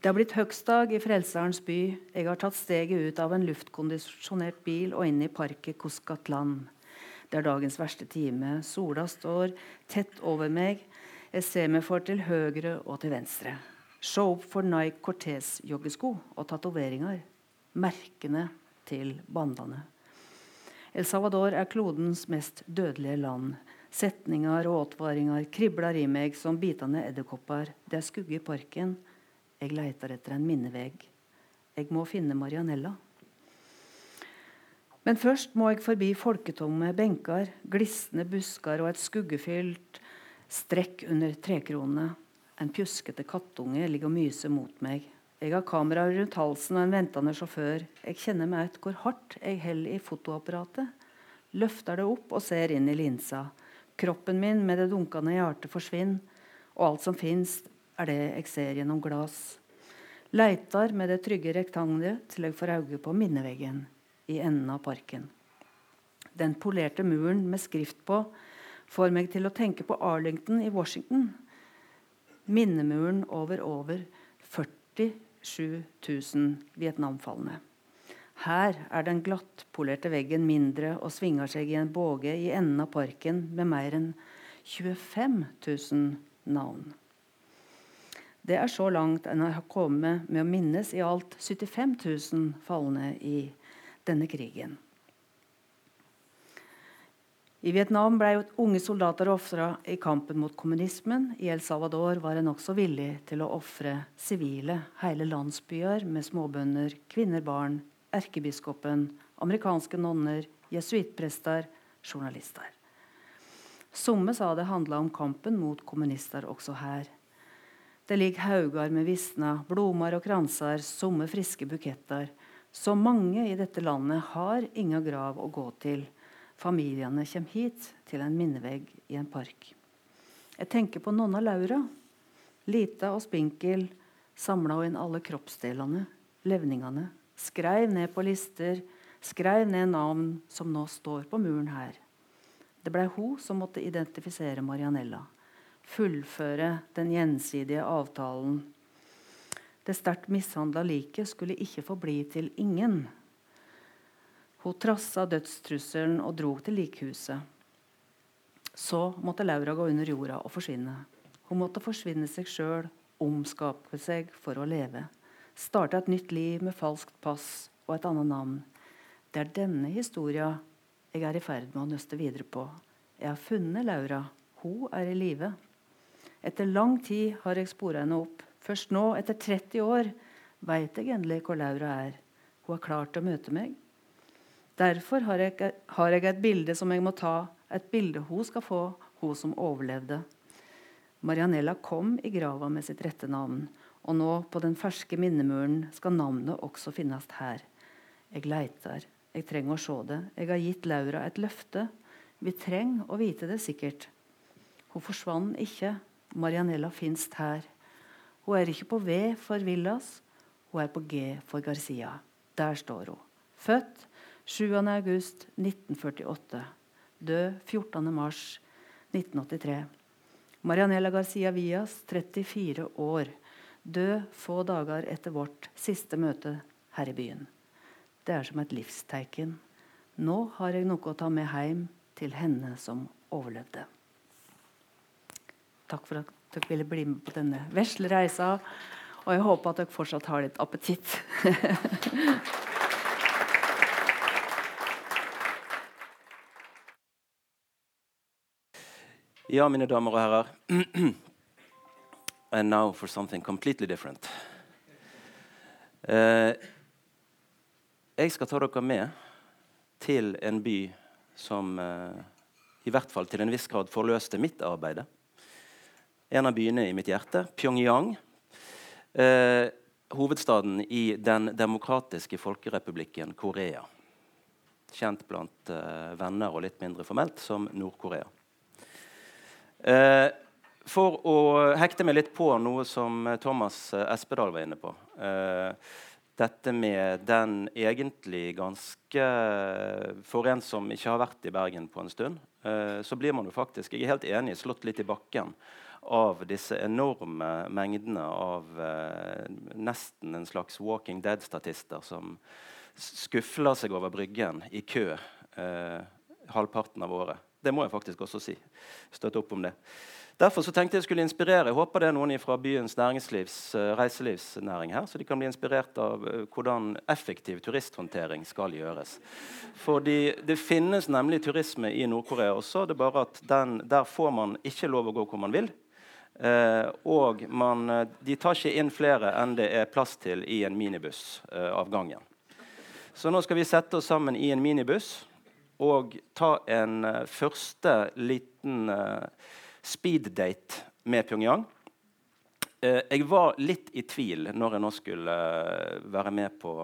Det har blitt høgstdag i Frelserens by. Jeg har tatt steget ut av en luftkondisjonert bil og inn i parket Cuscatlan. Det er dagens verste time. Sola står tett over meg. Jeg ser meg for til høyre og til venstre. Se opp for Nike Cortez-joggesko og tatoveringer. Merkene til bandene. El Salvador er klodens mest dødelige land. Setninger og advaringer kribler i meg som bitende edderkopper. Det er skugge i parken. Jeg leter etter en minnevegg. Jeg må finne Marianella. Men først må jeg forbi folketomme benker, glisne busker og et skuggefylt strekk under trekronene. En pjuskete kattunge ligger og myser mot meg. Jeg har kamera rundt halsen og en ventende sjåfør. Jeg kjenner meg ut hvor hardt jeg holder i fotoapparatet. Løfter det opp og ser inn i linsa. Kroppen min med det dunkende hjertet forsvinner, og alt som fins, er det jeg ser gjennom glass. Leitar med det trygge rektangelet til jeg får øye på minneveggen i enden av parken. Den polerte muren med skrift på får meg til å tenke på Arlington i Washington. Minnemuren over over 47 000 Vietnamfalne. Her er den glattpolerte veggen mindre og svinger seg i en båge i enden av parken med mer enn 25 000 navn. Det er så langt en har kommet med å minnes i alt 75 000 falne i denne krigen. I Vietnam ble unge soldater ofra i kampen mot kommunismen. I El Salvador var en også villig til å ofre sivile, hele landsbyer med småbønder, kvinner, barn, erkebiskopen, amerikanske nonner, jesuittprester, journalister. Somme sa det handla om kampen mot kommunister også her. Det ligger hauger med visna, blomar og kranser, somme friske buketter. Så mange i dette landet har inga grav å gå til. Familiene kommer hit, til en minnevegg i en park. Jeg tenker på nonna Laura. Lita og spinkel samla inn alle kroppsdelene, levningene. Skreiv ned på lister, skreiv ned navn som nå står på muren her. Det blei hun som måtte identifisere Marianella fullføre den gjensidige avtalen. Det sterkt mishandla liket skulle ikke få bli til ingen. Hun trassa dødstrusselen og dro til likhuset. Så måtte Laura gå under jorda og forsvinne. Hun måtte forsvinne seg sjøl, omskape seg for å leve. Starte et nytt liv med falskt pass og et annet navn. Det er denne historia jeg er i ferd med å nøste videre på. Jeg har funnet Laura. Hun er i live. Etter lang tid har jeg spora henne opp. Først nå, etter 30 år, veit jeg endelig hvor Laura er. Hun har klart å møte meg. Derfor har jeg, har jeg et bilde som jeg må ta et bilde hun skal få, hun som overlevde. Marianella kom i grava med sitt rette navn, og nå på den ferske minnemuren skal navnet også finnes her. Jeg leiter, jeg trenger å se det. Jeg har gitt Laura et løfte. Vi trenger å vite det sikkert. Hun forsvant ikke. Marianella finnes her. Hun er ikke på V for Villas, hun er på G for Garcia. Der står hun. Født 7.8.1948 død 14.3.1983. Marianella Garcia Villas, 34 år, død få dager etter vårt siste møte her i byen. Det er som et livstegn. Nå har jeg noe å ta med hjem til henne som overlevde. Takk for at dere ville bli med på denne vesle reisa. Og jeg håper at dere fortsatt har litt appetitt. Ja, mine damer og herrer. And now for something completely different. Uh, jeg skal ta dere med til en by som uh, i hvert fall til en viss grad forløste mitt arbeid. En av byene i mitt hjerte, Pyongyang. Uh, hovedstaden i Den demokratiske folkerepublikken Korea. Kjent blant venner og litt mindre formelt som Nord-Korea. Eh, for å hekte meg litt på noe som Thomas Espedal var inne på. Eh, dette med den egentlig ganske For en som ikke har vært i Bergen på en stund, eh, så blir man jo faktisk jeg er helt enig, slått litt i bakken av disse enorme mengdene av eh, nesten en slags Walking Dead-statister som skufler seg over Bryggen i kø eh, halvparten av året. Det må jeg faktisk også si. Støtte opp om det. Derfor så tenkte jeg skulle inspirere. Jeg håper det er noen fra byens uh, reiselivsnæring her, så de kan bli inspirert av uh, hvordan effektiv turisthåndtering skal gjøres. Fordi Det finnes nemlig turisme i Nord-Korea også. det er bare at den, Der får man ikke lov å gå hvor man vil. Uh, og man, de tar ikke inn flere enn det er plass til i en minibuss av gangen. Så nå skal vi sette oss sammen i en minibuss og ta en uh, første liten uh, speeddate med Pyongyang. Uh, jeg var litt i tvil når jeg nå skulle være med på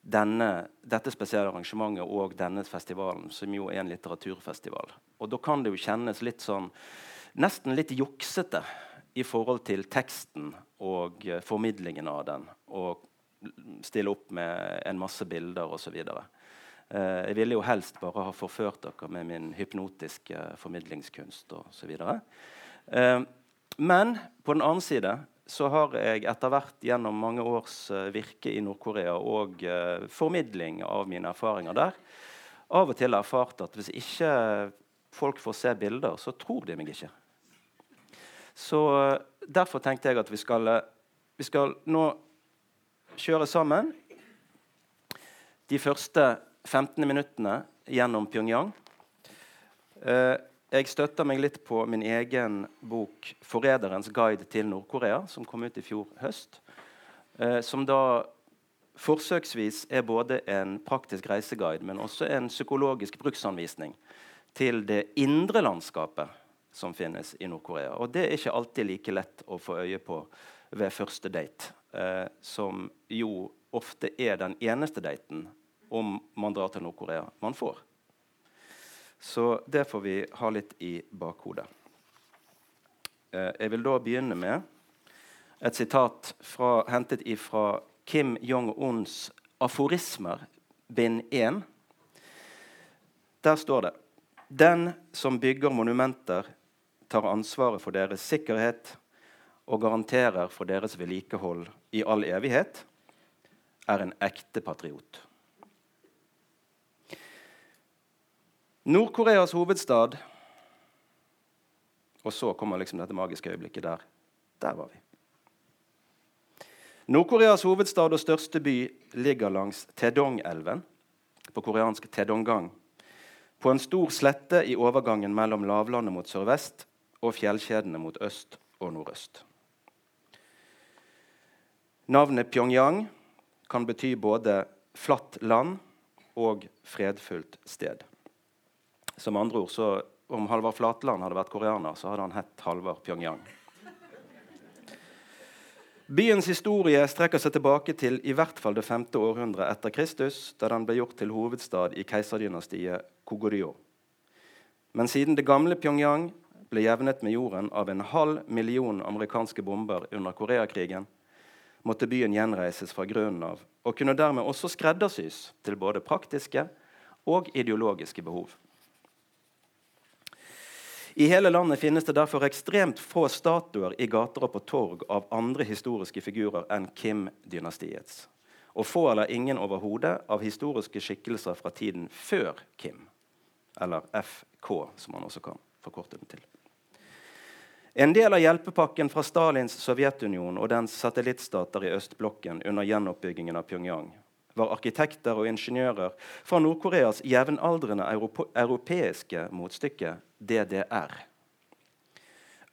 denne, dette spesielle arrangementet og denne festivalen, som jo er en litteraturfestival. Og da kan det jo kjennes litt sånn nesten litt juksete i forhold til teksten og formidlingen av den. Og stille opp med en masse bilder osv. Eh, jeg ville jo helst bare ha forført dere med min hypnotiske formidlingskunst osv. Eh, men på den annen side så har jeg etter hvert gjennom mange års uh, virke i Nord-Korea og eh, formidling av mine erfaringer der av og til erfart at hvis ikke folk får se bilder, så tror de meg ikke. Så derfor tenkte jeg at vi skal, vi skal nå kjøre sammen de første 15 minuttene gjennom Pyongyang. Eh, jeg støtter meg litt på min egen bok 'Forræderens guide til Nord-Korea', som kom ut i fjor høst. Eh, som da forsøksvis er både en praktisk reiseguide, men også en psykologisk bruksanvisning til det indre landskapet som finnes i Nord-Korea. Og det er ikke alltid like lett å få øye på ved første date, eh, som jo ofte er den eneste daten om man drar til Nord-Korea. Man får. Så det får vi ha litt i bakhodet. Eh, jeg vil da begynne med et sitat fra, hentet fra Kim Jong-uns 'Aforismer', bind 1. Der står det Den som bygger monumenter, tar ansvaret for deres sikkerhet og garanterer for deres vedlikehold i all evighet, er en ekte patriot. Nord-Koreas hovedstad Og så kommer liksom dette magiske øyeblikket der. Der var vi. Nord-Koreas hovedstad og største by ligger langs Tedong-elven, på koreansk Tedonggang, på en stor slette i overgangen mellom lavlandet mot sørvest og fjellkjedene mot øst og nordøst. Navnet Pyongyang kan bety både flatt land og fredfullt sted. Som andre ord, så Om Halvard Flatland hadde vært koreaner, så hadde han hett Halvard Pyongyang. Byens historie strekker seg tilbake til i hvert fall det femte århundret etter Kristus, da den ble gjort til hovedstad i keiserdynastiet Kogoryo. Men siden det gamle Pyongyang ble jevnet med jorden av en halv million amerikanske bomber under Koreakrigen, måtte byen gjenreises fra grunnen av, og kunne dermed også skreddersys til både praktiske og ideologiske behov. I hele landet finnes det derfor ekstremt få statuer i gater og på torg av andre historiske figurer enn Kim-dynastiets. Og få eller ingen overhodet av historiske skikkelser fra tiden før Kim. Eller FK, som man også kan forkorte den til. En del av hjelpepakken fra Stalins Sovjetunion og dens satellittstater i østblokken under gjenoppbyggingen av Pyongyang var arkitekter og ingeniører fra Nord-Koreas jevnaldrende europeiske motstykke DDR.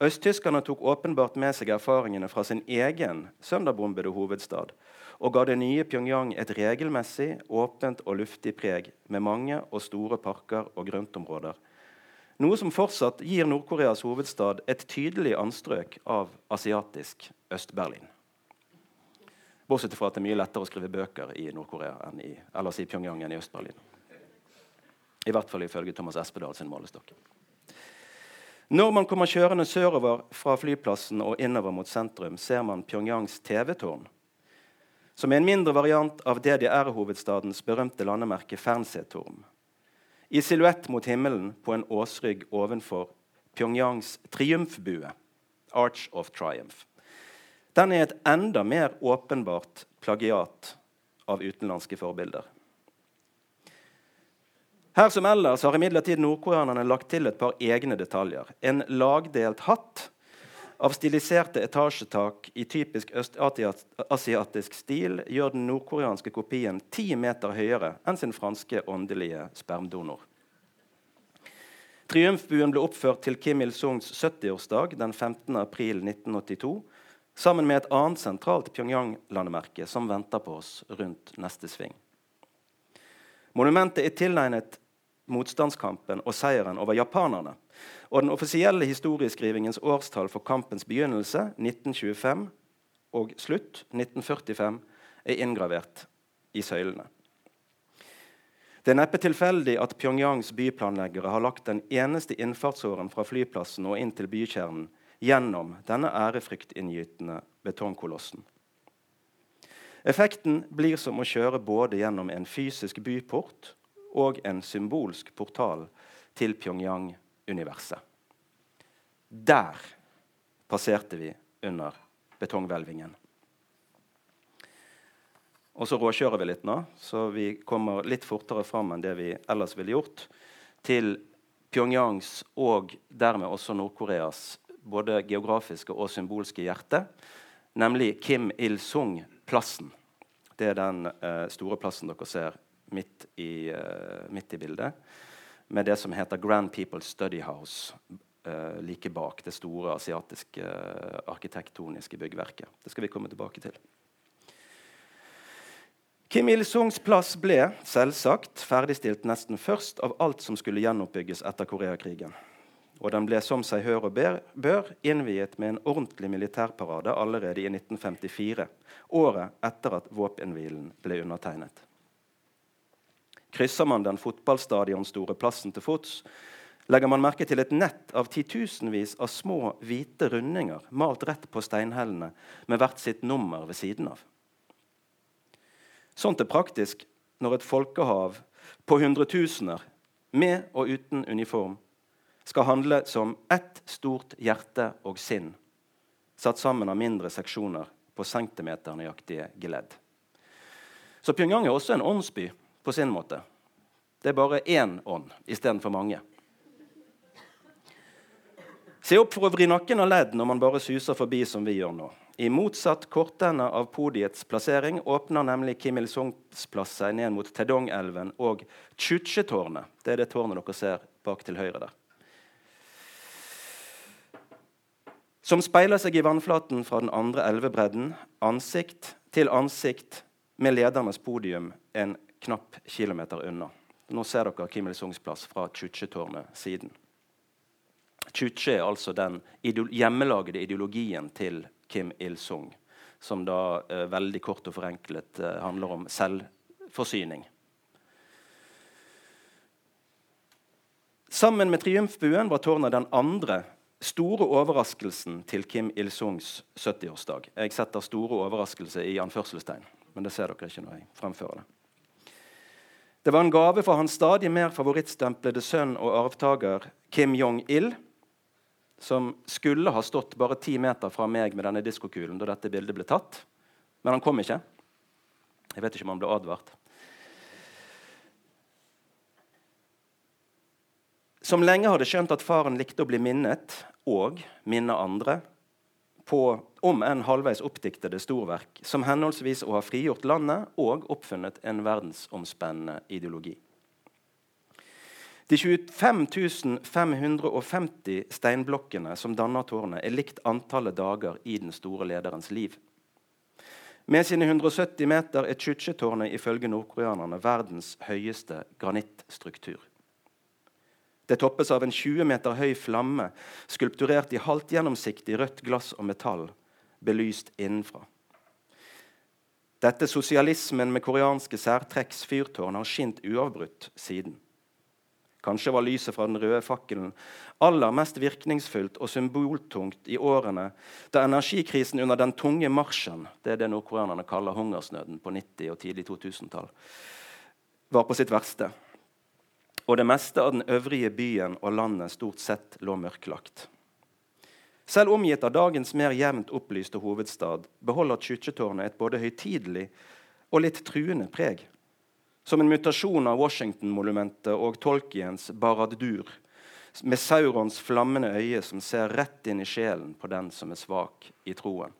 Østtyskerne tok åpenbart med seg erfaringene fra sin egen sønderbombede hovedstad og ga det nye Pyongyang et regelmessig, åpent og luftig preg med mange og store parker og grøntområder noe som fortsatt gir Nord-Koreas hovedstad et tydelig anstrøk av asiatisk Øst-Berlin. Bortsett fra at det er mye lettere å skrive bøker i Nord-Korea ellers i Pyongyang enn i Øst-Berlin. I hvert fall ifølge Thomas Espedal sin målestokk. Når man kommer kjørende sørover fra flyplassen og innover mot sentrum, ser man Pyongyangs TV-tårn, som er en mindre variant av DDR-hovedstadens berømte landemerke Fernsehturm i silhuett mot himmelen på en åsrygg ovenfor Pyongyangs triumfbue, Arch of Triumph. Den er et enda mer åpenbart plagiat av utenlandske forbilder. Her som ellers har imidlertid nordkoreanerne lagt til et par egne detaljer. En lagdelt hatt av stiliserte etasjetak i typisk østasiatisk stil gjør den nordkoreanske kopien ti meter høyere enn sin franske åndelige spermdonor. Triumfbuen ble oppført til Kim Il-sungs 70-årsdag den 15. april 1982 sammen med et annet sentralt Pyongyang-landemerke som venter på oss rundt neste sving. Monumentet er tilegnet motstandskampen og seieren over japanerne og den offisielle historieskrivingens årstall for kampens begynnelse, 1925, og slutt, 1945, er inngravert i søylene. Det er neppe tilfeldig at Pyongyangs byplanleggere har lagt den eneste innfartsåren fra flyplassen og inn til bykjernen gjennom denne ærefryktinngytende betongkolossen. Effekten blir som å kjøre både gjennom en fysisk byport og en symbolsk portal til Pyongyang universet. Der passerte vi under betonghvelvingen. Og så råkjører vi litt nå, så vi kommer litt fortere fram enn det vi ellers ville gjort, til Pyongyangs og dermed også Nord-Koreas både geografiske og symbolske hjerte, nemlig Kim Il-sung-plassen. Det er den eh, store plassen dere ser midt i, eh, midt i bildet med det som heter Grand People Study House uh, like bak det store asiatiske uh, arkitektoniske byggverket. Det skal vi komme tilbake til. Kim Il-sungs plass ble selvsagt ferdigstilt nesten først av alt som skulle gjenoppbygges etter Koreakrigen. Og den ble som seg hør og bør innviet med en ordentlig militærparade allerede i 1954, året etter at våpenhvilen ble undertegnet. Krysser man den fotballstadionstore plassen til fots, legger man merke til et nett av titusenvis av små, hvite rundinger malt rett på steinhellene med hvert sitt nummer ved siden av. Sånt er praktisk når et folkehav på hundretusener, med og uten uniform, skal handle som ett stort hjerte og sinn, satt sammen av mindre seksjoner på centimeternøyaktige geledd. Så Pyongyang er også en åndsby på sin måte. Det er bare én ånd istedenfor mange. Se opp for å vri nakken av ledd når man bare suser forbi som vi gjør nå. I motsatt kortende av podiets plassering åpner nemlig Kim Il-sungs plass seg ned mot Tedong-elven og Chuche-tårnet. Det er det tårnet dere ser bak til høyre der. Som speiler seg i vannflaten fra den andre elvebredden, ansikt til ansikt med ledernes podium en knapp kilometer unna. Nå ser dere Kim Il-sungs plass fra Chuche-tårnet siden. Chuche er altså den hjemmelagde ideologien til Kim Il-sung, som da eh, veldig kort og forenklet eh, handler om selvforsyning. Sammen med triumfbuen var tårnet den andre store overraskelsen til Kim Il-sungs 70-årsdag. Jeg setter 'store overraskelse' i anførselstegn, men det ser dere ikke når jeg fremfører det. Det var en gave for hans stadig mer favorittstemplede sønn og arvtaker Kim Jong-il, som skulle ha stått bare ti meter fra meg med denne diskokulen da dette bildet ble tatt. Men han kom ikke. Jeg vet ikke om han ble advart. Som lenge hadde skjønt at faren likte å bli minnet og minne andre på om en halvveis oppdiktede storverk, som henholdsvis å ha frigjort landet og oppfunnet en verdensomspennende ideologi. De 25 550 steinblokkene som danner tårnet, er likt antallet dager i den store lederens liv. Med sine 170 meter er Chuche-tårnet ifølge nordkoreanerne verdens høyeste granittstruktur. Det toppes av en 20 meter høy flamme skulpturert i halvt gjennomsiktig rødt glass og metall, belyst innenfra. Dette sosialismen med koreanske særtrekks fyrtårn har skint uavbrutt siden. Kanskje var lyset fra den røde fakkelen aller mest virkningsfullt og symboltungt i årene da energikrisen under den tunge marsjen det er det nordkoreanerne kaller hungersnøden på 90- og tidlig 2000-tall, var på sitt verste. Og det meste av den øvrige byen og landet stort sett lå mørklagt. Selv omgitt av dagens mer jevnt opplyste hovedstad beholder Chuche-tårnet et både høytidelig og litt truende preg som en mutasjon av Washington-monumentet og Tolkiens Barad-dur, med Saurons flammende øye som ser rett inn i sjelen på den som er svak i troen.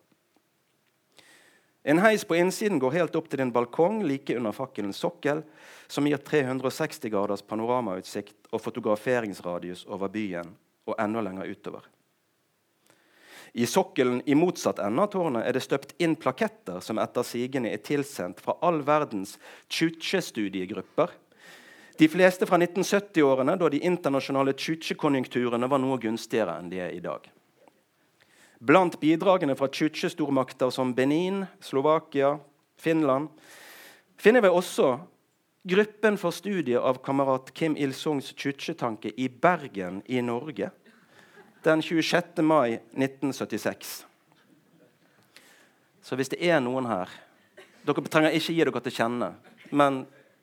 En heis på innsiden går helt opp til en balkong like under fakkelens sokkel, som gir 360 graders panoramautsikt og fotograferingsradius over byen og enda lenger utover. I sokkelen i motsatt ende av tårnet er det støpt inn plaketter som etter sigende er tilsendt fra all verdens Chuche-studiegrupper. De fleste fra 1970-årene, da de internasjonale Chuche-konjunkturene var noe gunstigere enn de er i dag. Blant bidragene fra Chuche-stormakter som Benin, Slovakia, Finland finner vi også gruppen for studie av kamerat Kim Il-sungs Chuche-tanke i Bergen i Norge den 26. mai 1976. Så hvis det er noen her Dere trenger ikke gi dere til kjenne. Men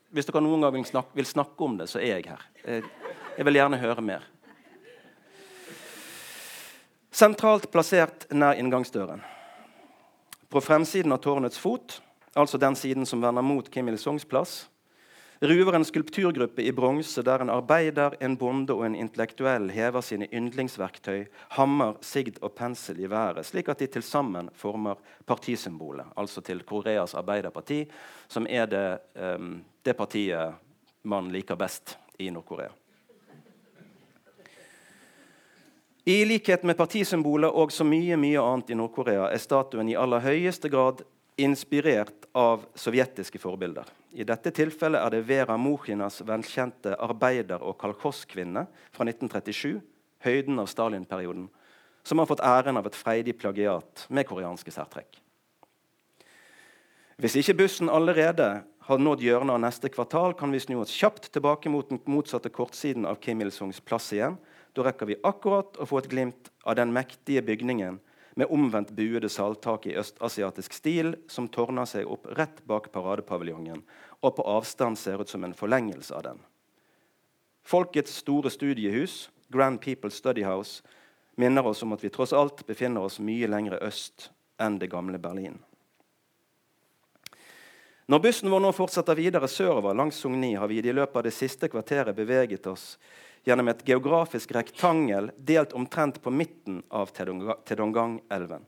hvis dere noen gang vil snakke, vil snakke om det, så er jeg her. Jeg, jeg vil gjerne høre mer. Sentralt plassert nær inngangsdøren. På fremsiden av tårnets fot, altså den siden som vender mot Kim Il-sungs plass, ruver en skulpturgruppe i bronse der en arbeider, en bonde og en intellektuell hever sine yndlingsverktøy, hammer, sigd og pensel i været, slik at de til sammen former partisymbolet, altså til Koreas Arbeiderparti, som er det, um, det partiet man liker best i Nord-Korea. I likhet med partisymbolet og så mye mye annet i Nord-Korea er statuen i aller høyeste grad inspirert av sovjetiske forbilder. I dette tilfellet er det Vera Mokhinas velkjente arbeider- og kalkosskvinne' fra 1937, høyden av Stalin-perioden, som har fått æren av et freidig plagiat med koreanske særtrekk. Hvis ikke bussen allerede har nådd hjørnet av neste kvartal, kan vi snu oss kjapt tilbake mot den motsatte kortsiden av Kim Il-sungs plass igjen. Da rekker vi akkurat å få et glimt av den mektige bygningen med omvendt buede salttak i østasiatisk stil, som tårner seg opp rett bak paradepaviljongen og på avstand ser ut som en forlengelse av den. Folkets store studiehus, Grand People Study House, minner oss om at vi tross alt befinner oss mye lenger øst enn det gamle Berlin. Når bussen vår nå fortsetter videre sørover langs Sogni, har vi i løpet av det siste kvarteret beveget oss gjennom et geografisk rektangel delt omtrent på midten av Tedongang-elven.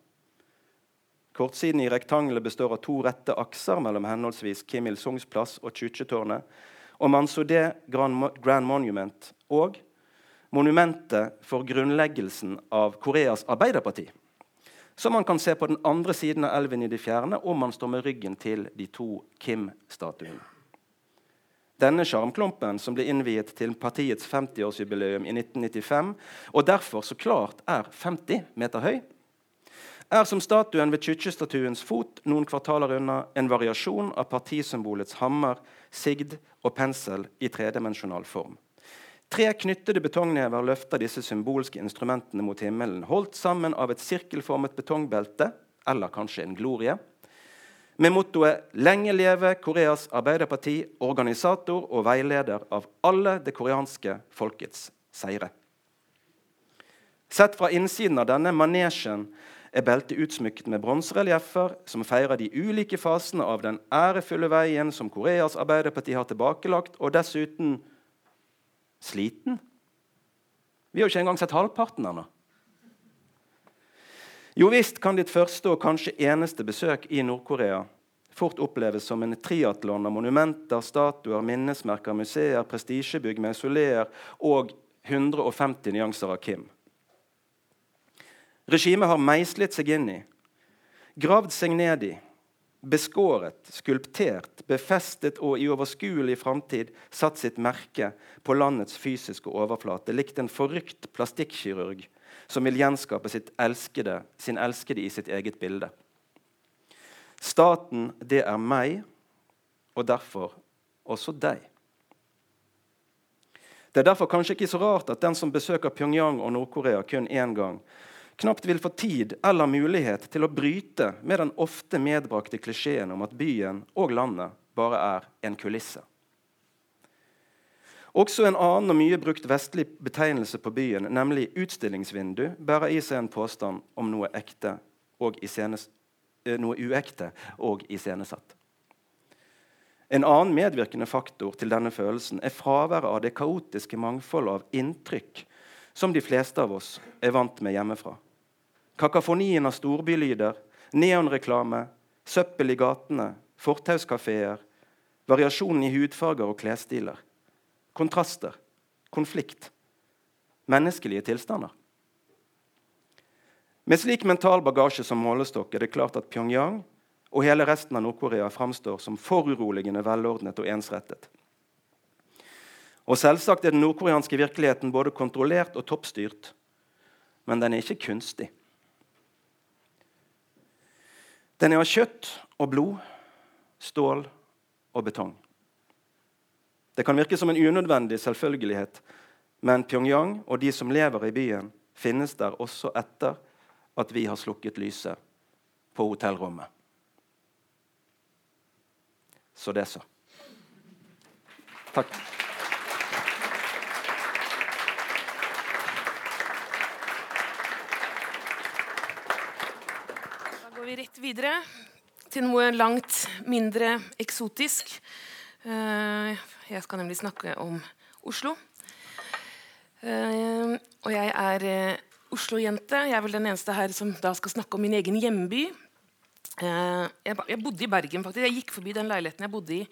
Kortsiden i rektangelet består av to rette akser mellom henholdsvis Kim Il-sungs plass og Chuchetårnet, og Mansoudé Grand Monument og monumentet for grunnleggelsen av Koreas Arbeiderparti som man kan se på den andre siden av elven i det fjerne om man står med ryggen til de to Kim-statuene. Denne sjarmklumpen, som ble innviet til partiets 50-årsjubileum i 1995, og derfor så klart er 50 meter høy, er som statuen ved Tjutje-statuens fot noen kvartaler unna en variasjon av partisymbolets hammer, sigd og pensel i tredimensjonal form. Tre knyttede betongnever løfter disse symbolske instrumentene mot himmelen, holdt sammen av et sirkelformet betongbelte, eller kanskje en glorie, med mottoet 'Lenge leve Koreas Arbeiderparti, organisator og veileder av alle det koreanske folkets seire'. Sett fra innsiden av denne manesjen er beltet utsmykket med bronserelieffer som feirer de ulike fasene av den ærefulle veien som Koreas Arbeiderparti har tilbakelagt, og dessuten sliten. Vi har jo ikke engang sett halvparten ennå. Jo visst kan ditt første og kanskje eneste besøk i Nord-Korea fort oppleves som en triatlon av monumenter, statuer, minnesmerker, museer, prestisjebygg, mausoleer og 150 nyanser av Kim. Regimet har meislet seg inn i, gravd seg ned i beskåret, skulptert, befestet og i overskuelig framtid satt sitt merke på landets fysiske overflate, likt en forrykt plastikkirurg som vil gjenskape elskede, sin elskede i sitt eget bilde. Staten, det er meg, og derfor også deg. Det er derfor kanskje ikke så rart at den som besøker Pyongyang og Nord-Korea kun én gang, knapt vil få tid eller mulighet til å bryte med den ofte medbrakte klisjeen om at byen og landet bare er en kulisse. Også en annen og mye brukt vestlig betegnelse på byen, nemlig utstillingsvindu, bærer i seg en påstand om noe, iscenes, eh, noe uekte og iscenesatt. En annen medvirkende faktor til denne følelsen er fraværet av det kaotiske mangfoldet av inntrykk som de fleste av oss er vant med hjemmefra. Kakafonien av storbylyder, neonreklame, søppel i gatene, fortauskafeer, variasjonen i hudfarger og klesstiler. Kontraster, konflikt, menneskelige tilstander. Med slik mental bagasje som målestokk er det klart at Pyongyang og hele resten av Nord-Korea framstår som foruroligende velordnet og ensrettet. Og Selvsagt er den nordkoreanske virkeligheten både kontrollert og toppstyrt, men den er ikke kunstig. Den er av kjøtt og blod, stål og betong. Det kan virke som en unødvendig selvfølgelighet, men Pyongyang og de som lever i byen, finnes der også etter at vi har slukket lyset på hotellrommet. Så det, så. Takk. Rett videre til noe langt mindre eksotisk. Eh, jeg skal nemlig snakke om Oslo. Eh, og jeg er eh, Oslo-jente. Jeg er vel den eneste her som da skal snakke om min egen hjemby. Jeg bodde i Bergen, faktisk. Jeg gikk forbi den leiligheten jeg bodde i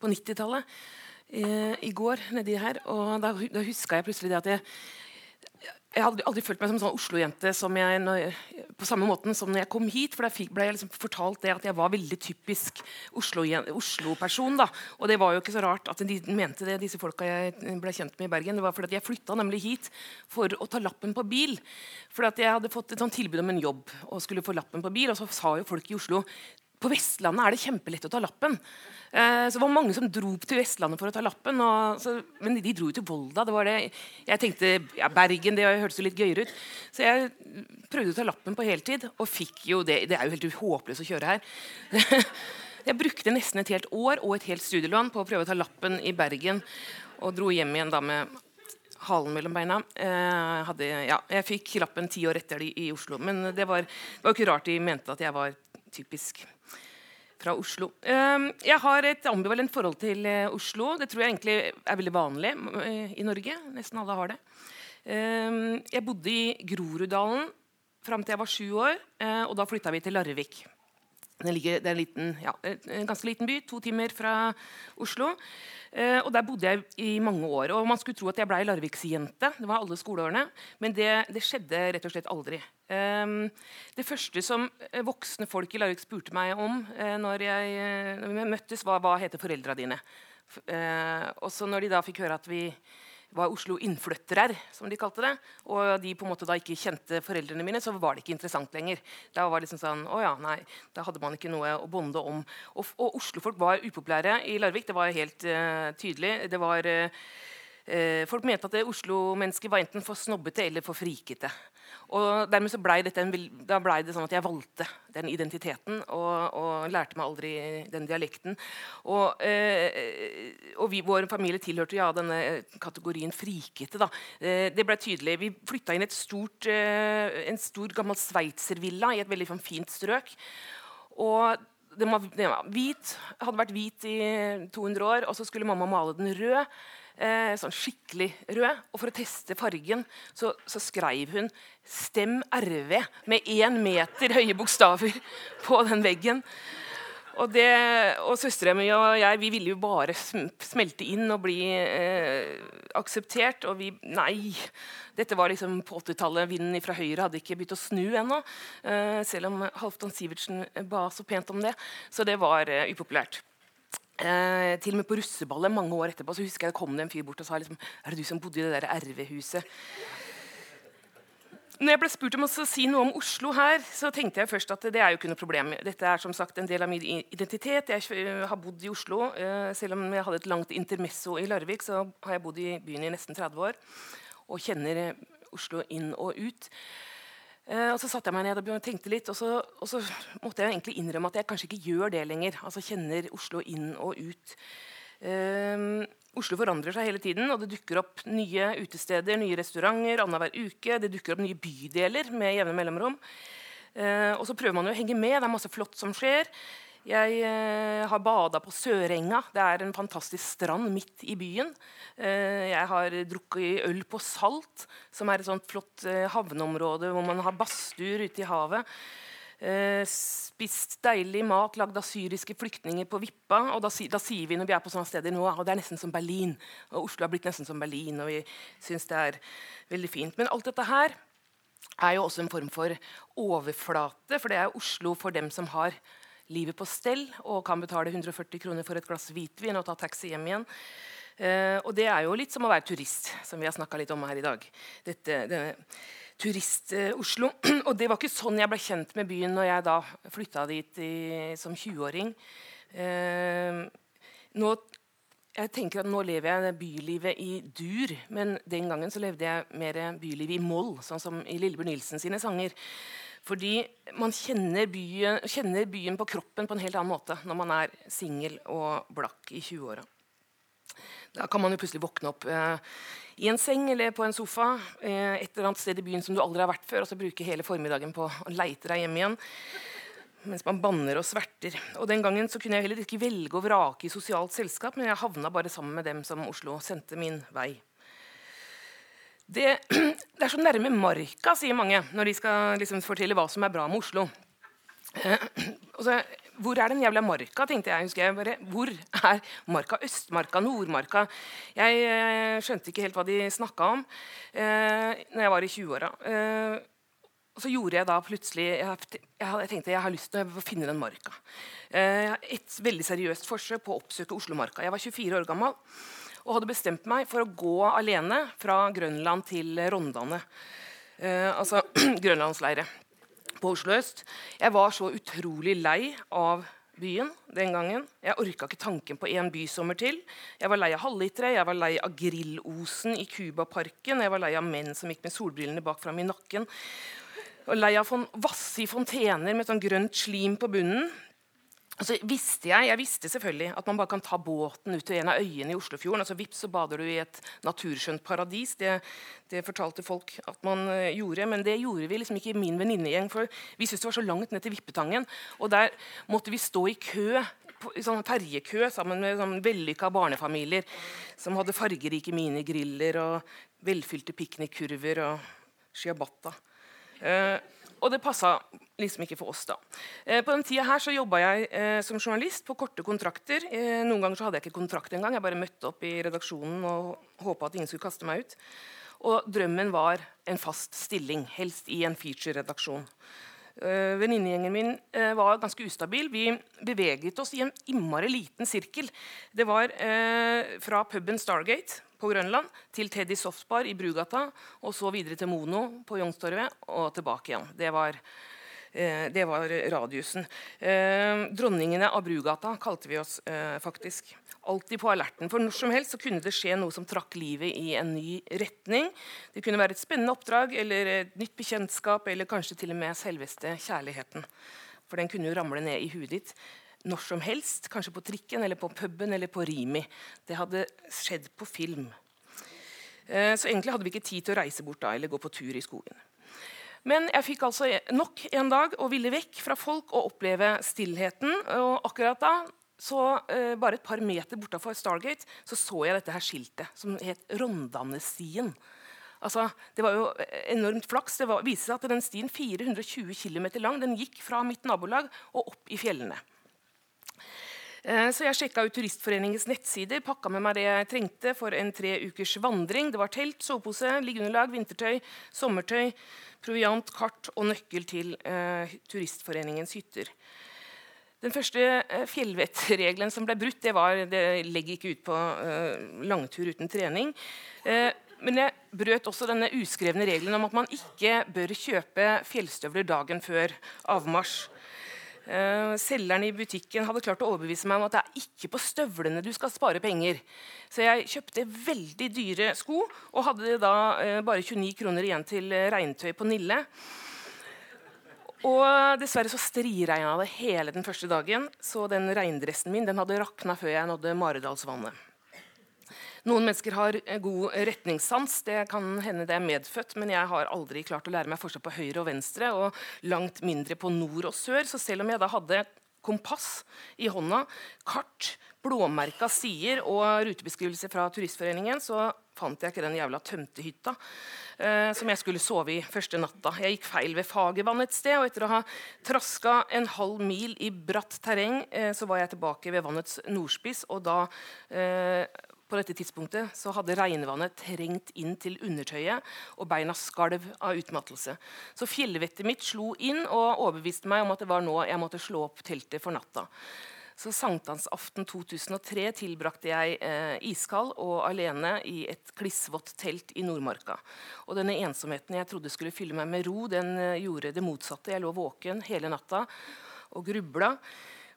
på 90-tallet i går. nedi her, og Da, da huska jeg plutselig det at jeg jeg hadde aldri følt meg som en sånn Oslo-jente på samme måten som når jeg kom hit. For da ble jeg liksom fortalt det at jeg var veldig typisk Oslo-person. Oslo og det var jo ikke så rart at de mente det, disse folka jeg ble kjent med i Bergen. Det var fordi jeg flytta nemlig hit for å ta lappen på bil. Fordi jeg hadde fått et sånt tilbud om en jobb og skulle få lappen på bil. Og så sa jo folk i Oslo på Vestlandet er det kjempelett å ta lappen. Eh, så det var mange som dro til Vestlandet for å ta lappen. Og, så, men de dro jo til Volda. Det var det. Jeg tenkte ja, Bergen det hørtes jo litt gøyere ut. Så jeg prøvde å ta lappen på heltid, og fikk jo det. Det er jo helt håpløst å kjøre her. jeg brukte nesten et helt år og et helt studielån på å prøve å ta lappen i Bergen. Og dro hjem igjen da med halen mellom beina. Eh, hadde, ja, jeg fikk lappen ti år etter det i Oslo. Men det var, det var ikke rart de mente at jeg var typisk fra Oslo. Um, jeg har et ambivalent forhold til uh, Oslo. Det tror jeg egentlig er veldig vanlig uh, i Norge. Nesten alle har det. Um, jeg bodde i Groruddalen fram til jeg var sju år, uh, og da flytta vi til Larvik. Ligger, det er en, liten, ja, en ganske liten by, to timer fra Oslo. Eh, og Der bodde jeg i mange år. og Man skulle tro at jeg ble Larviksjente. Det var alle skoleårene, Men det, det skjedde rett og slett aldri. Eh, det første som eh, voksne folk i Larvik spurte meg om eh, når, jeg, når, vi møttes, var hva heter foreldra dine. Uh, og så når de da fikk høre at vi var Oslo innflyttere, som de kalte det, og de på en måte da ikke kjente foreldrene mine, så var det ikke interessant lenger. Da var det liksom sånn, å ja, nei, da hadde man ikke noe å bonde om. Og, og Oslo-folk var upopulære i Larvik. Det var helt uh, tydelig. Det var... Uh, folk mente at Oslo-mennesker var enten for snobbete eller for frikete. Og dermed så ble dette en, da ble det sånn at jeg valgte den identiteten og, og lærte meg aldri den dialekten. Og, eh, og vi, vår familie tilhørte ja, denne kategorien frikete. Da. Eh, det ble tydelig. Vi flytta inn et eh, en stor, gammel sveitservilla i et veldig sånn, fint strøk. Og den var, den var hvit, hadde vært hvit i 200 år, og så skulle mamma male den rød eh, sånn skikkelig rød. Og for å teste fargen så, så skrev hun 'Stem RV' med én meter høye bokstaver på den veggen. Og, det, og søstera mi og jeg vi ville jo bare smelte inn og bli eh, akseptert. Og vi Nei! Dette var liksom på 80-tallet. Vinden fra høyre hadde ikke begynt å snu ennå. Eh, selv om Halvdan Sivertsen ba så pent om det. Så det var eh, upopulært. Eh, til og med på russeballet mange år etterpå så husker jeg det kom det en fyr bort og sa liksom, er det du som bodde i det der RV-huset. Når jeg ble spurt om å si noe om Oslo her, så tenkte jeg først at det er jo ikke noe problem. Dette er som sagt en del av min identitet. Jeg har bodd i Oslo. Eh, selv om jeg hadde et langt intermesso i Larvik, så har jeg bodd i byen i nesten 30 år og kjenner Oslo inn og ut. Eh, og Så satte jeg meg ned og tenkte litt, og så, og så, måtte jeg egentlig innrømme at jeg kanskje ikke gjør det lenger. Altså Kjenner Oslo inn og ut. Eh, Oslo forandrer seg hele tiden, og det dukker opp nye utesteder, nye restauranter annenhver uke. Det dukker opp nye bydeler med jevne mellomrom. Eh, og så prøver man jo å henge med. Det er masse flott som skjer. Jeg eh, har bada på Sørenga. Det er en fantastisk strand midt i byen. Eh, jeg har drukket øl på Salt, som er et sånt flott eh, havneområde hvor man har badstuer ute i havet. Spist deilig mat lagd av syriske flyktninger på Vippa. og da, da, sier vi når vi er på sånne steder nå, og det er nesten som Berlin. og Oslo har blitt nesten som Berlin, og vi syns det er veldig fint. Men alt dette her er jo også en form for overflate, for det er Oslo for dem som har livet på stell og kan betale 140 kroner for et glass hvitvin og ta taxi hjem igjen. Uh, og det er jo litt som å være turist, som vi har snakka litt om her i dag. Dette, denne Turist-Oslo. Og det var ikke sånn jeg ble kjent med byen når jeg da flytta dit i, som 20-åring. Uh, nå, jeg tenker at nå lever jeg bylivet i dur, men den gangen så levde jeg mer bylivet i moll, sånn som i Lillebjørn Nilsen sine sanger. Fordi man kjenner byen, kjenner byen, på kroppen på en helt annen måte når man er singel og blakk i 20-åra. Da kan man jo plutselig våkne opp eh, i en seng eller på en sofa eh, et eller annet sted i byen som du aldri har vært før, og så bruke hele formiddagen på å leite deg hjem igjen mens man banner og sverter. Og Den gangen så kunne jeg heller ikke velge å vrake i sosialt selskap, men jeg havna bare sammen med dem som Oslo sendte min vei. Det, det, er så nærme marka, sier mange når de skal liksom fortelle hva som er bra med Oslo. Så, hvor er den jævla marka, tenkte jeg. husker jeg bare, Hvor er marka? Østmarka? Nordmarka? Jeg eh, skjønte ikke helt hva de snakka om eh, når jeg var i 20-åra. Eh, og så gjorde jeg da plutselig Jeg, jeg tenkte jeg har lyst til å finne den marka. Eh, et veldig seriøst forsøk på å oppsøke Oslomarka. Jeg var 24 år gammel og hadde bestemt meg for å gå alene fra Grønland til Rondane. Eh, altså grønlandsleire på Oslo øst. Jeg var så utrolig lei av byen den gangen. Jeg orka ikke tanken på en bysommer til. Jeg var lei av halvlitere, jeg var lei av grillosen i Cubaparken, jeg var lei av menn som gikk med solbrillene bak fram i nakken. Og lei av vassige fontener med sånn grønt slim på bunnen. Altså, visste jeg, jeg visste selvfølgelig at man bare kan ta båten ut til en av øyene i Oslofjorden. altså Vips, så bader du i et naturskjønt paradis. Det, det fortalte folk at man uh, gjorde. Men det gjorde vi liksom ikke i min venninnegjeng. For vi syntes det var så langt ned til Vippetangen. Og der måtte vi stå i kø på, i sånn ferjekø sammen med sånn vellykka barnefamilier som hadde fargerike minigriller og velfylte piknikkurver og shiabata. Uh, og det passa liksom ikke for oss. da. Eh, på den tida her så jobba jeg eh, som journalist på korte kontrakter. Eh, noen ganger så hadde jeg ikke kontrakt engang. Jeg bare møtte opp i redaksjonen og håpa at ingen skulle kaste meg ut. Og drømmen var en fast stilling, helst i en feature-redaksjon. Uh, Venninnegjengen min uh, var ganske ustabil. Vi beveget oss i en innmari liten sirkel. Det var uh, fra puben Stargate på Grønland til Teddy Softbar i Brugata, og så videre til Mono på Youngstorget og tilbake igjen. Det var, eh, det var radiusen. Eh, dronningene av Brugata kalte vi oss eh, faktisk. Alltid på alerten. For når som helst så kunne det skje noe som trakk livet i en ny retning. Det kunne være et spennende oppdrag eller et nytt bekjentskap eller kanskje til og med selveste kjærligheten. For den kunne jo ramle ned i huet ditt når som helst. Kanskje på trikken, eller på puben eller på Rimi. Det hadde skjedd på film. Eh, så egentlig hadde vi ikke tid til å reise bort da, eller gå på tur i skogen. Men jeg fikk altså nok en dag og ville vekk fra folk og oppleve stillheten. Og akkurat da, så, eh, bare et par meter bortafor Stargate, så så jeg dette her skiltet som het Rondanestien. Altså, det var jo enormt flaks. Det var, viste seg at den stien 420 km lang den gikk fra mitt nabolag og opp i fjellene. Eh, så jeg sjekka ut Turistforeningens nettsider, pakka med meg det jeg trengte for en tre ukers vandring. Det var telt, sovepose, liggeunderlag, vintertøy, sommertøy, proviant, kart og nøkkel til eh, Turistforeningens hytter. Den første eh, fjellvettregelen som ble brutt, det var det legger ikke ut på uh, langtur uten trening. Uh, men jeg brøt også denne uskrevne regelen om at man ikke bør kjøpe fjellstøvler dagen før avmarsj. Uh, selgeren i butikken hadde klart å overbevise meg om at det er ikke på støvlene du skal spare penger. Så jeg kjøpte veldig dyre sko og hadde da bare 29 kroner igjen til regntøy på Nille. Og dessverre så striregna det hele den første dagen, så den regndressen min den hadde rakna før jeg nådde Maridalsvannet. Noen mennesker har god retningssans. Det kan hende det er medfødt, men jeg har aldri klart å lære meg forskjell på høyre og venstre, og langt mindre på nord og sør. Så selv om jeg da hadde kompass i hånda, kart, blåmerka sider og rutebeskrivelse fra Turistforeningen, så fant jeg ikke den jævla tømtehytta eh, som jeg skulle sove i første natta. Jeg gikk feil ved Fagervann et sted, og etter å ha traska en halv mil i bratt terreng, eh, så var jeg tilbake ved vannets nordspiss, og da eh, på dette tidspunktet så hadde regnvannet trengt inn til undertøyet, og beina skalv av utmattelse. Så fjellvettet mitt slo inn og overbeviste meg om at det var nå jeg måtte slå opp teltet for natta. Så Sankthansaften 2003 tilbrakte jeg eh, iskald og alene i et klissvått telt i Nordmarka. Og denne ensomheten jeg trodde skulle fylle meg med ro, den eh, gjorde det motsatte. Jeg lå våken hele natta og grubla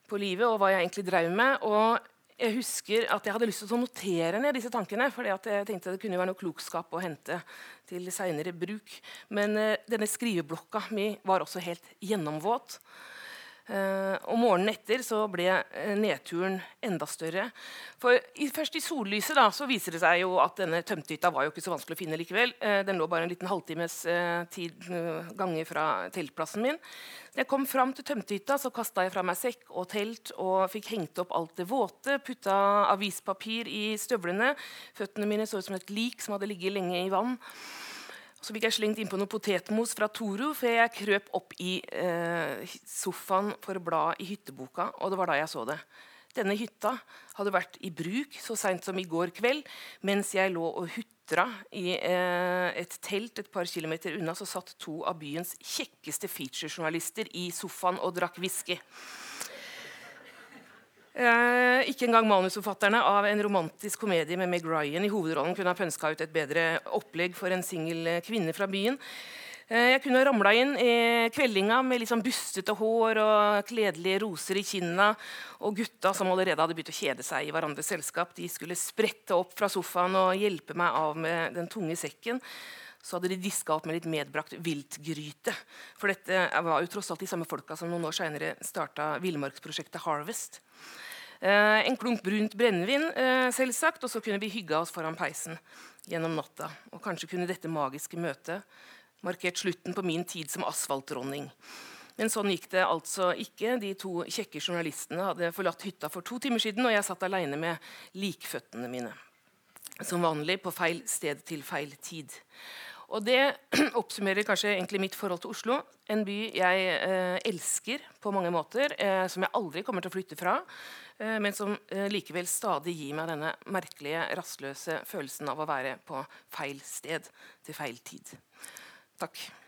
på livet og hva jeg egentlig drev med. Og jeg husker at jeg hadde lyst til å notere ned disse tankene. fordi jeg tenkte det kunne være noe klokskap å hente til senere bruk. Men uh, denne skriveblokka mi var også helt gjennomvåt. Uh, og Morgenen etter så ble uh, nedturen enda større. For i, Først i sollyset da, så viser det seg jo at denne tømtehytta var jo ikke så vanskelig å finne likevel. Uh, den lå bare en liten halvtimes tid gange fra teltplassen min. Da jeg kom fram til tømtehytta, så kasta jeg fra meg sekk og telt og fikk hengt opp alt det våte. Putta avispapir i støvlene. Føttene mine så ut som et lik som hadde ligget lenge i vann. Så fikk jeg slengt innpå noe potetmos fra Toro før jeg krøp opp i eh, sofaen for å bla i hytteboka. Og det var da jeg så det. Denne hytta hadde vært i bruk så seint som i går kveld. Mens jeg lå og hutra i eh, et telt et par kilometer unna, så satt to av byens kjekkeste featurejournalister i sofaen og drakk whisky. Eh, ikke engang manusforfatterne av en romantisk komedie med Meg Ryan i hovedrollen kunne ha pønska ut et bedre opplegg for en singel eh, kvinne fra byen. Eh, jeg kunne ramla inn i kveldinga med liksom bustete hår og kledelige roser i kinna. Og gutta som allerede hadde begynt å kjede seg i hverandres selskap, de skulle sprette opp fra sofaen og hjelpe meg av med den tunge sekken. så hadde de diska opp med litt medbrakt viltgryte. For dette var jo tross alt de samme folka som noen år seinere starta villmarksprosjektet Harvest. Eh, en klunk brunt brennevin, eh, selvsagt, og så kunne vi hygga oss foran peisen gjennom natta. Og kanskje kunne dette magiske møtet markert slutten på min tid som asfaltdronning. Men sånn gikk det altså ikke. De to kjekke journalistene hadde forlatt hytta for to timer siden, og jeg satt alene med likføttene mine. Som vanlig på feil sted til feil tid. Og Det oppsummerer kanskje egentlig mitt forhold til Oslo. En by jeg eh, elsker på mange måter, eh, som jeg aldri kommer til å flytte fra. Eh, men som eh, likevel stadig gir meg denne merkelige, rastløse følelsen av å være på feil sted til feil tid. Takk.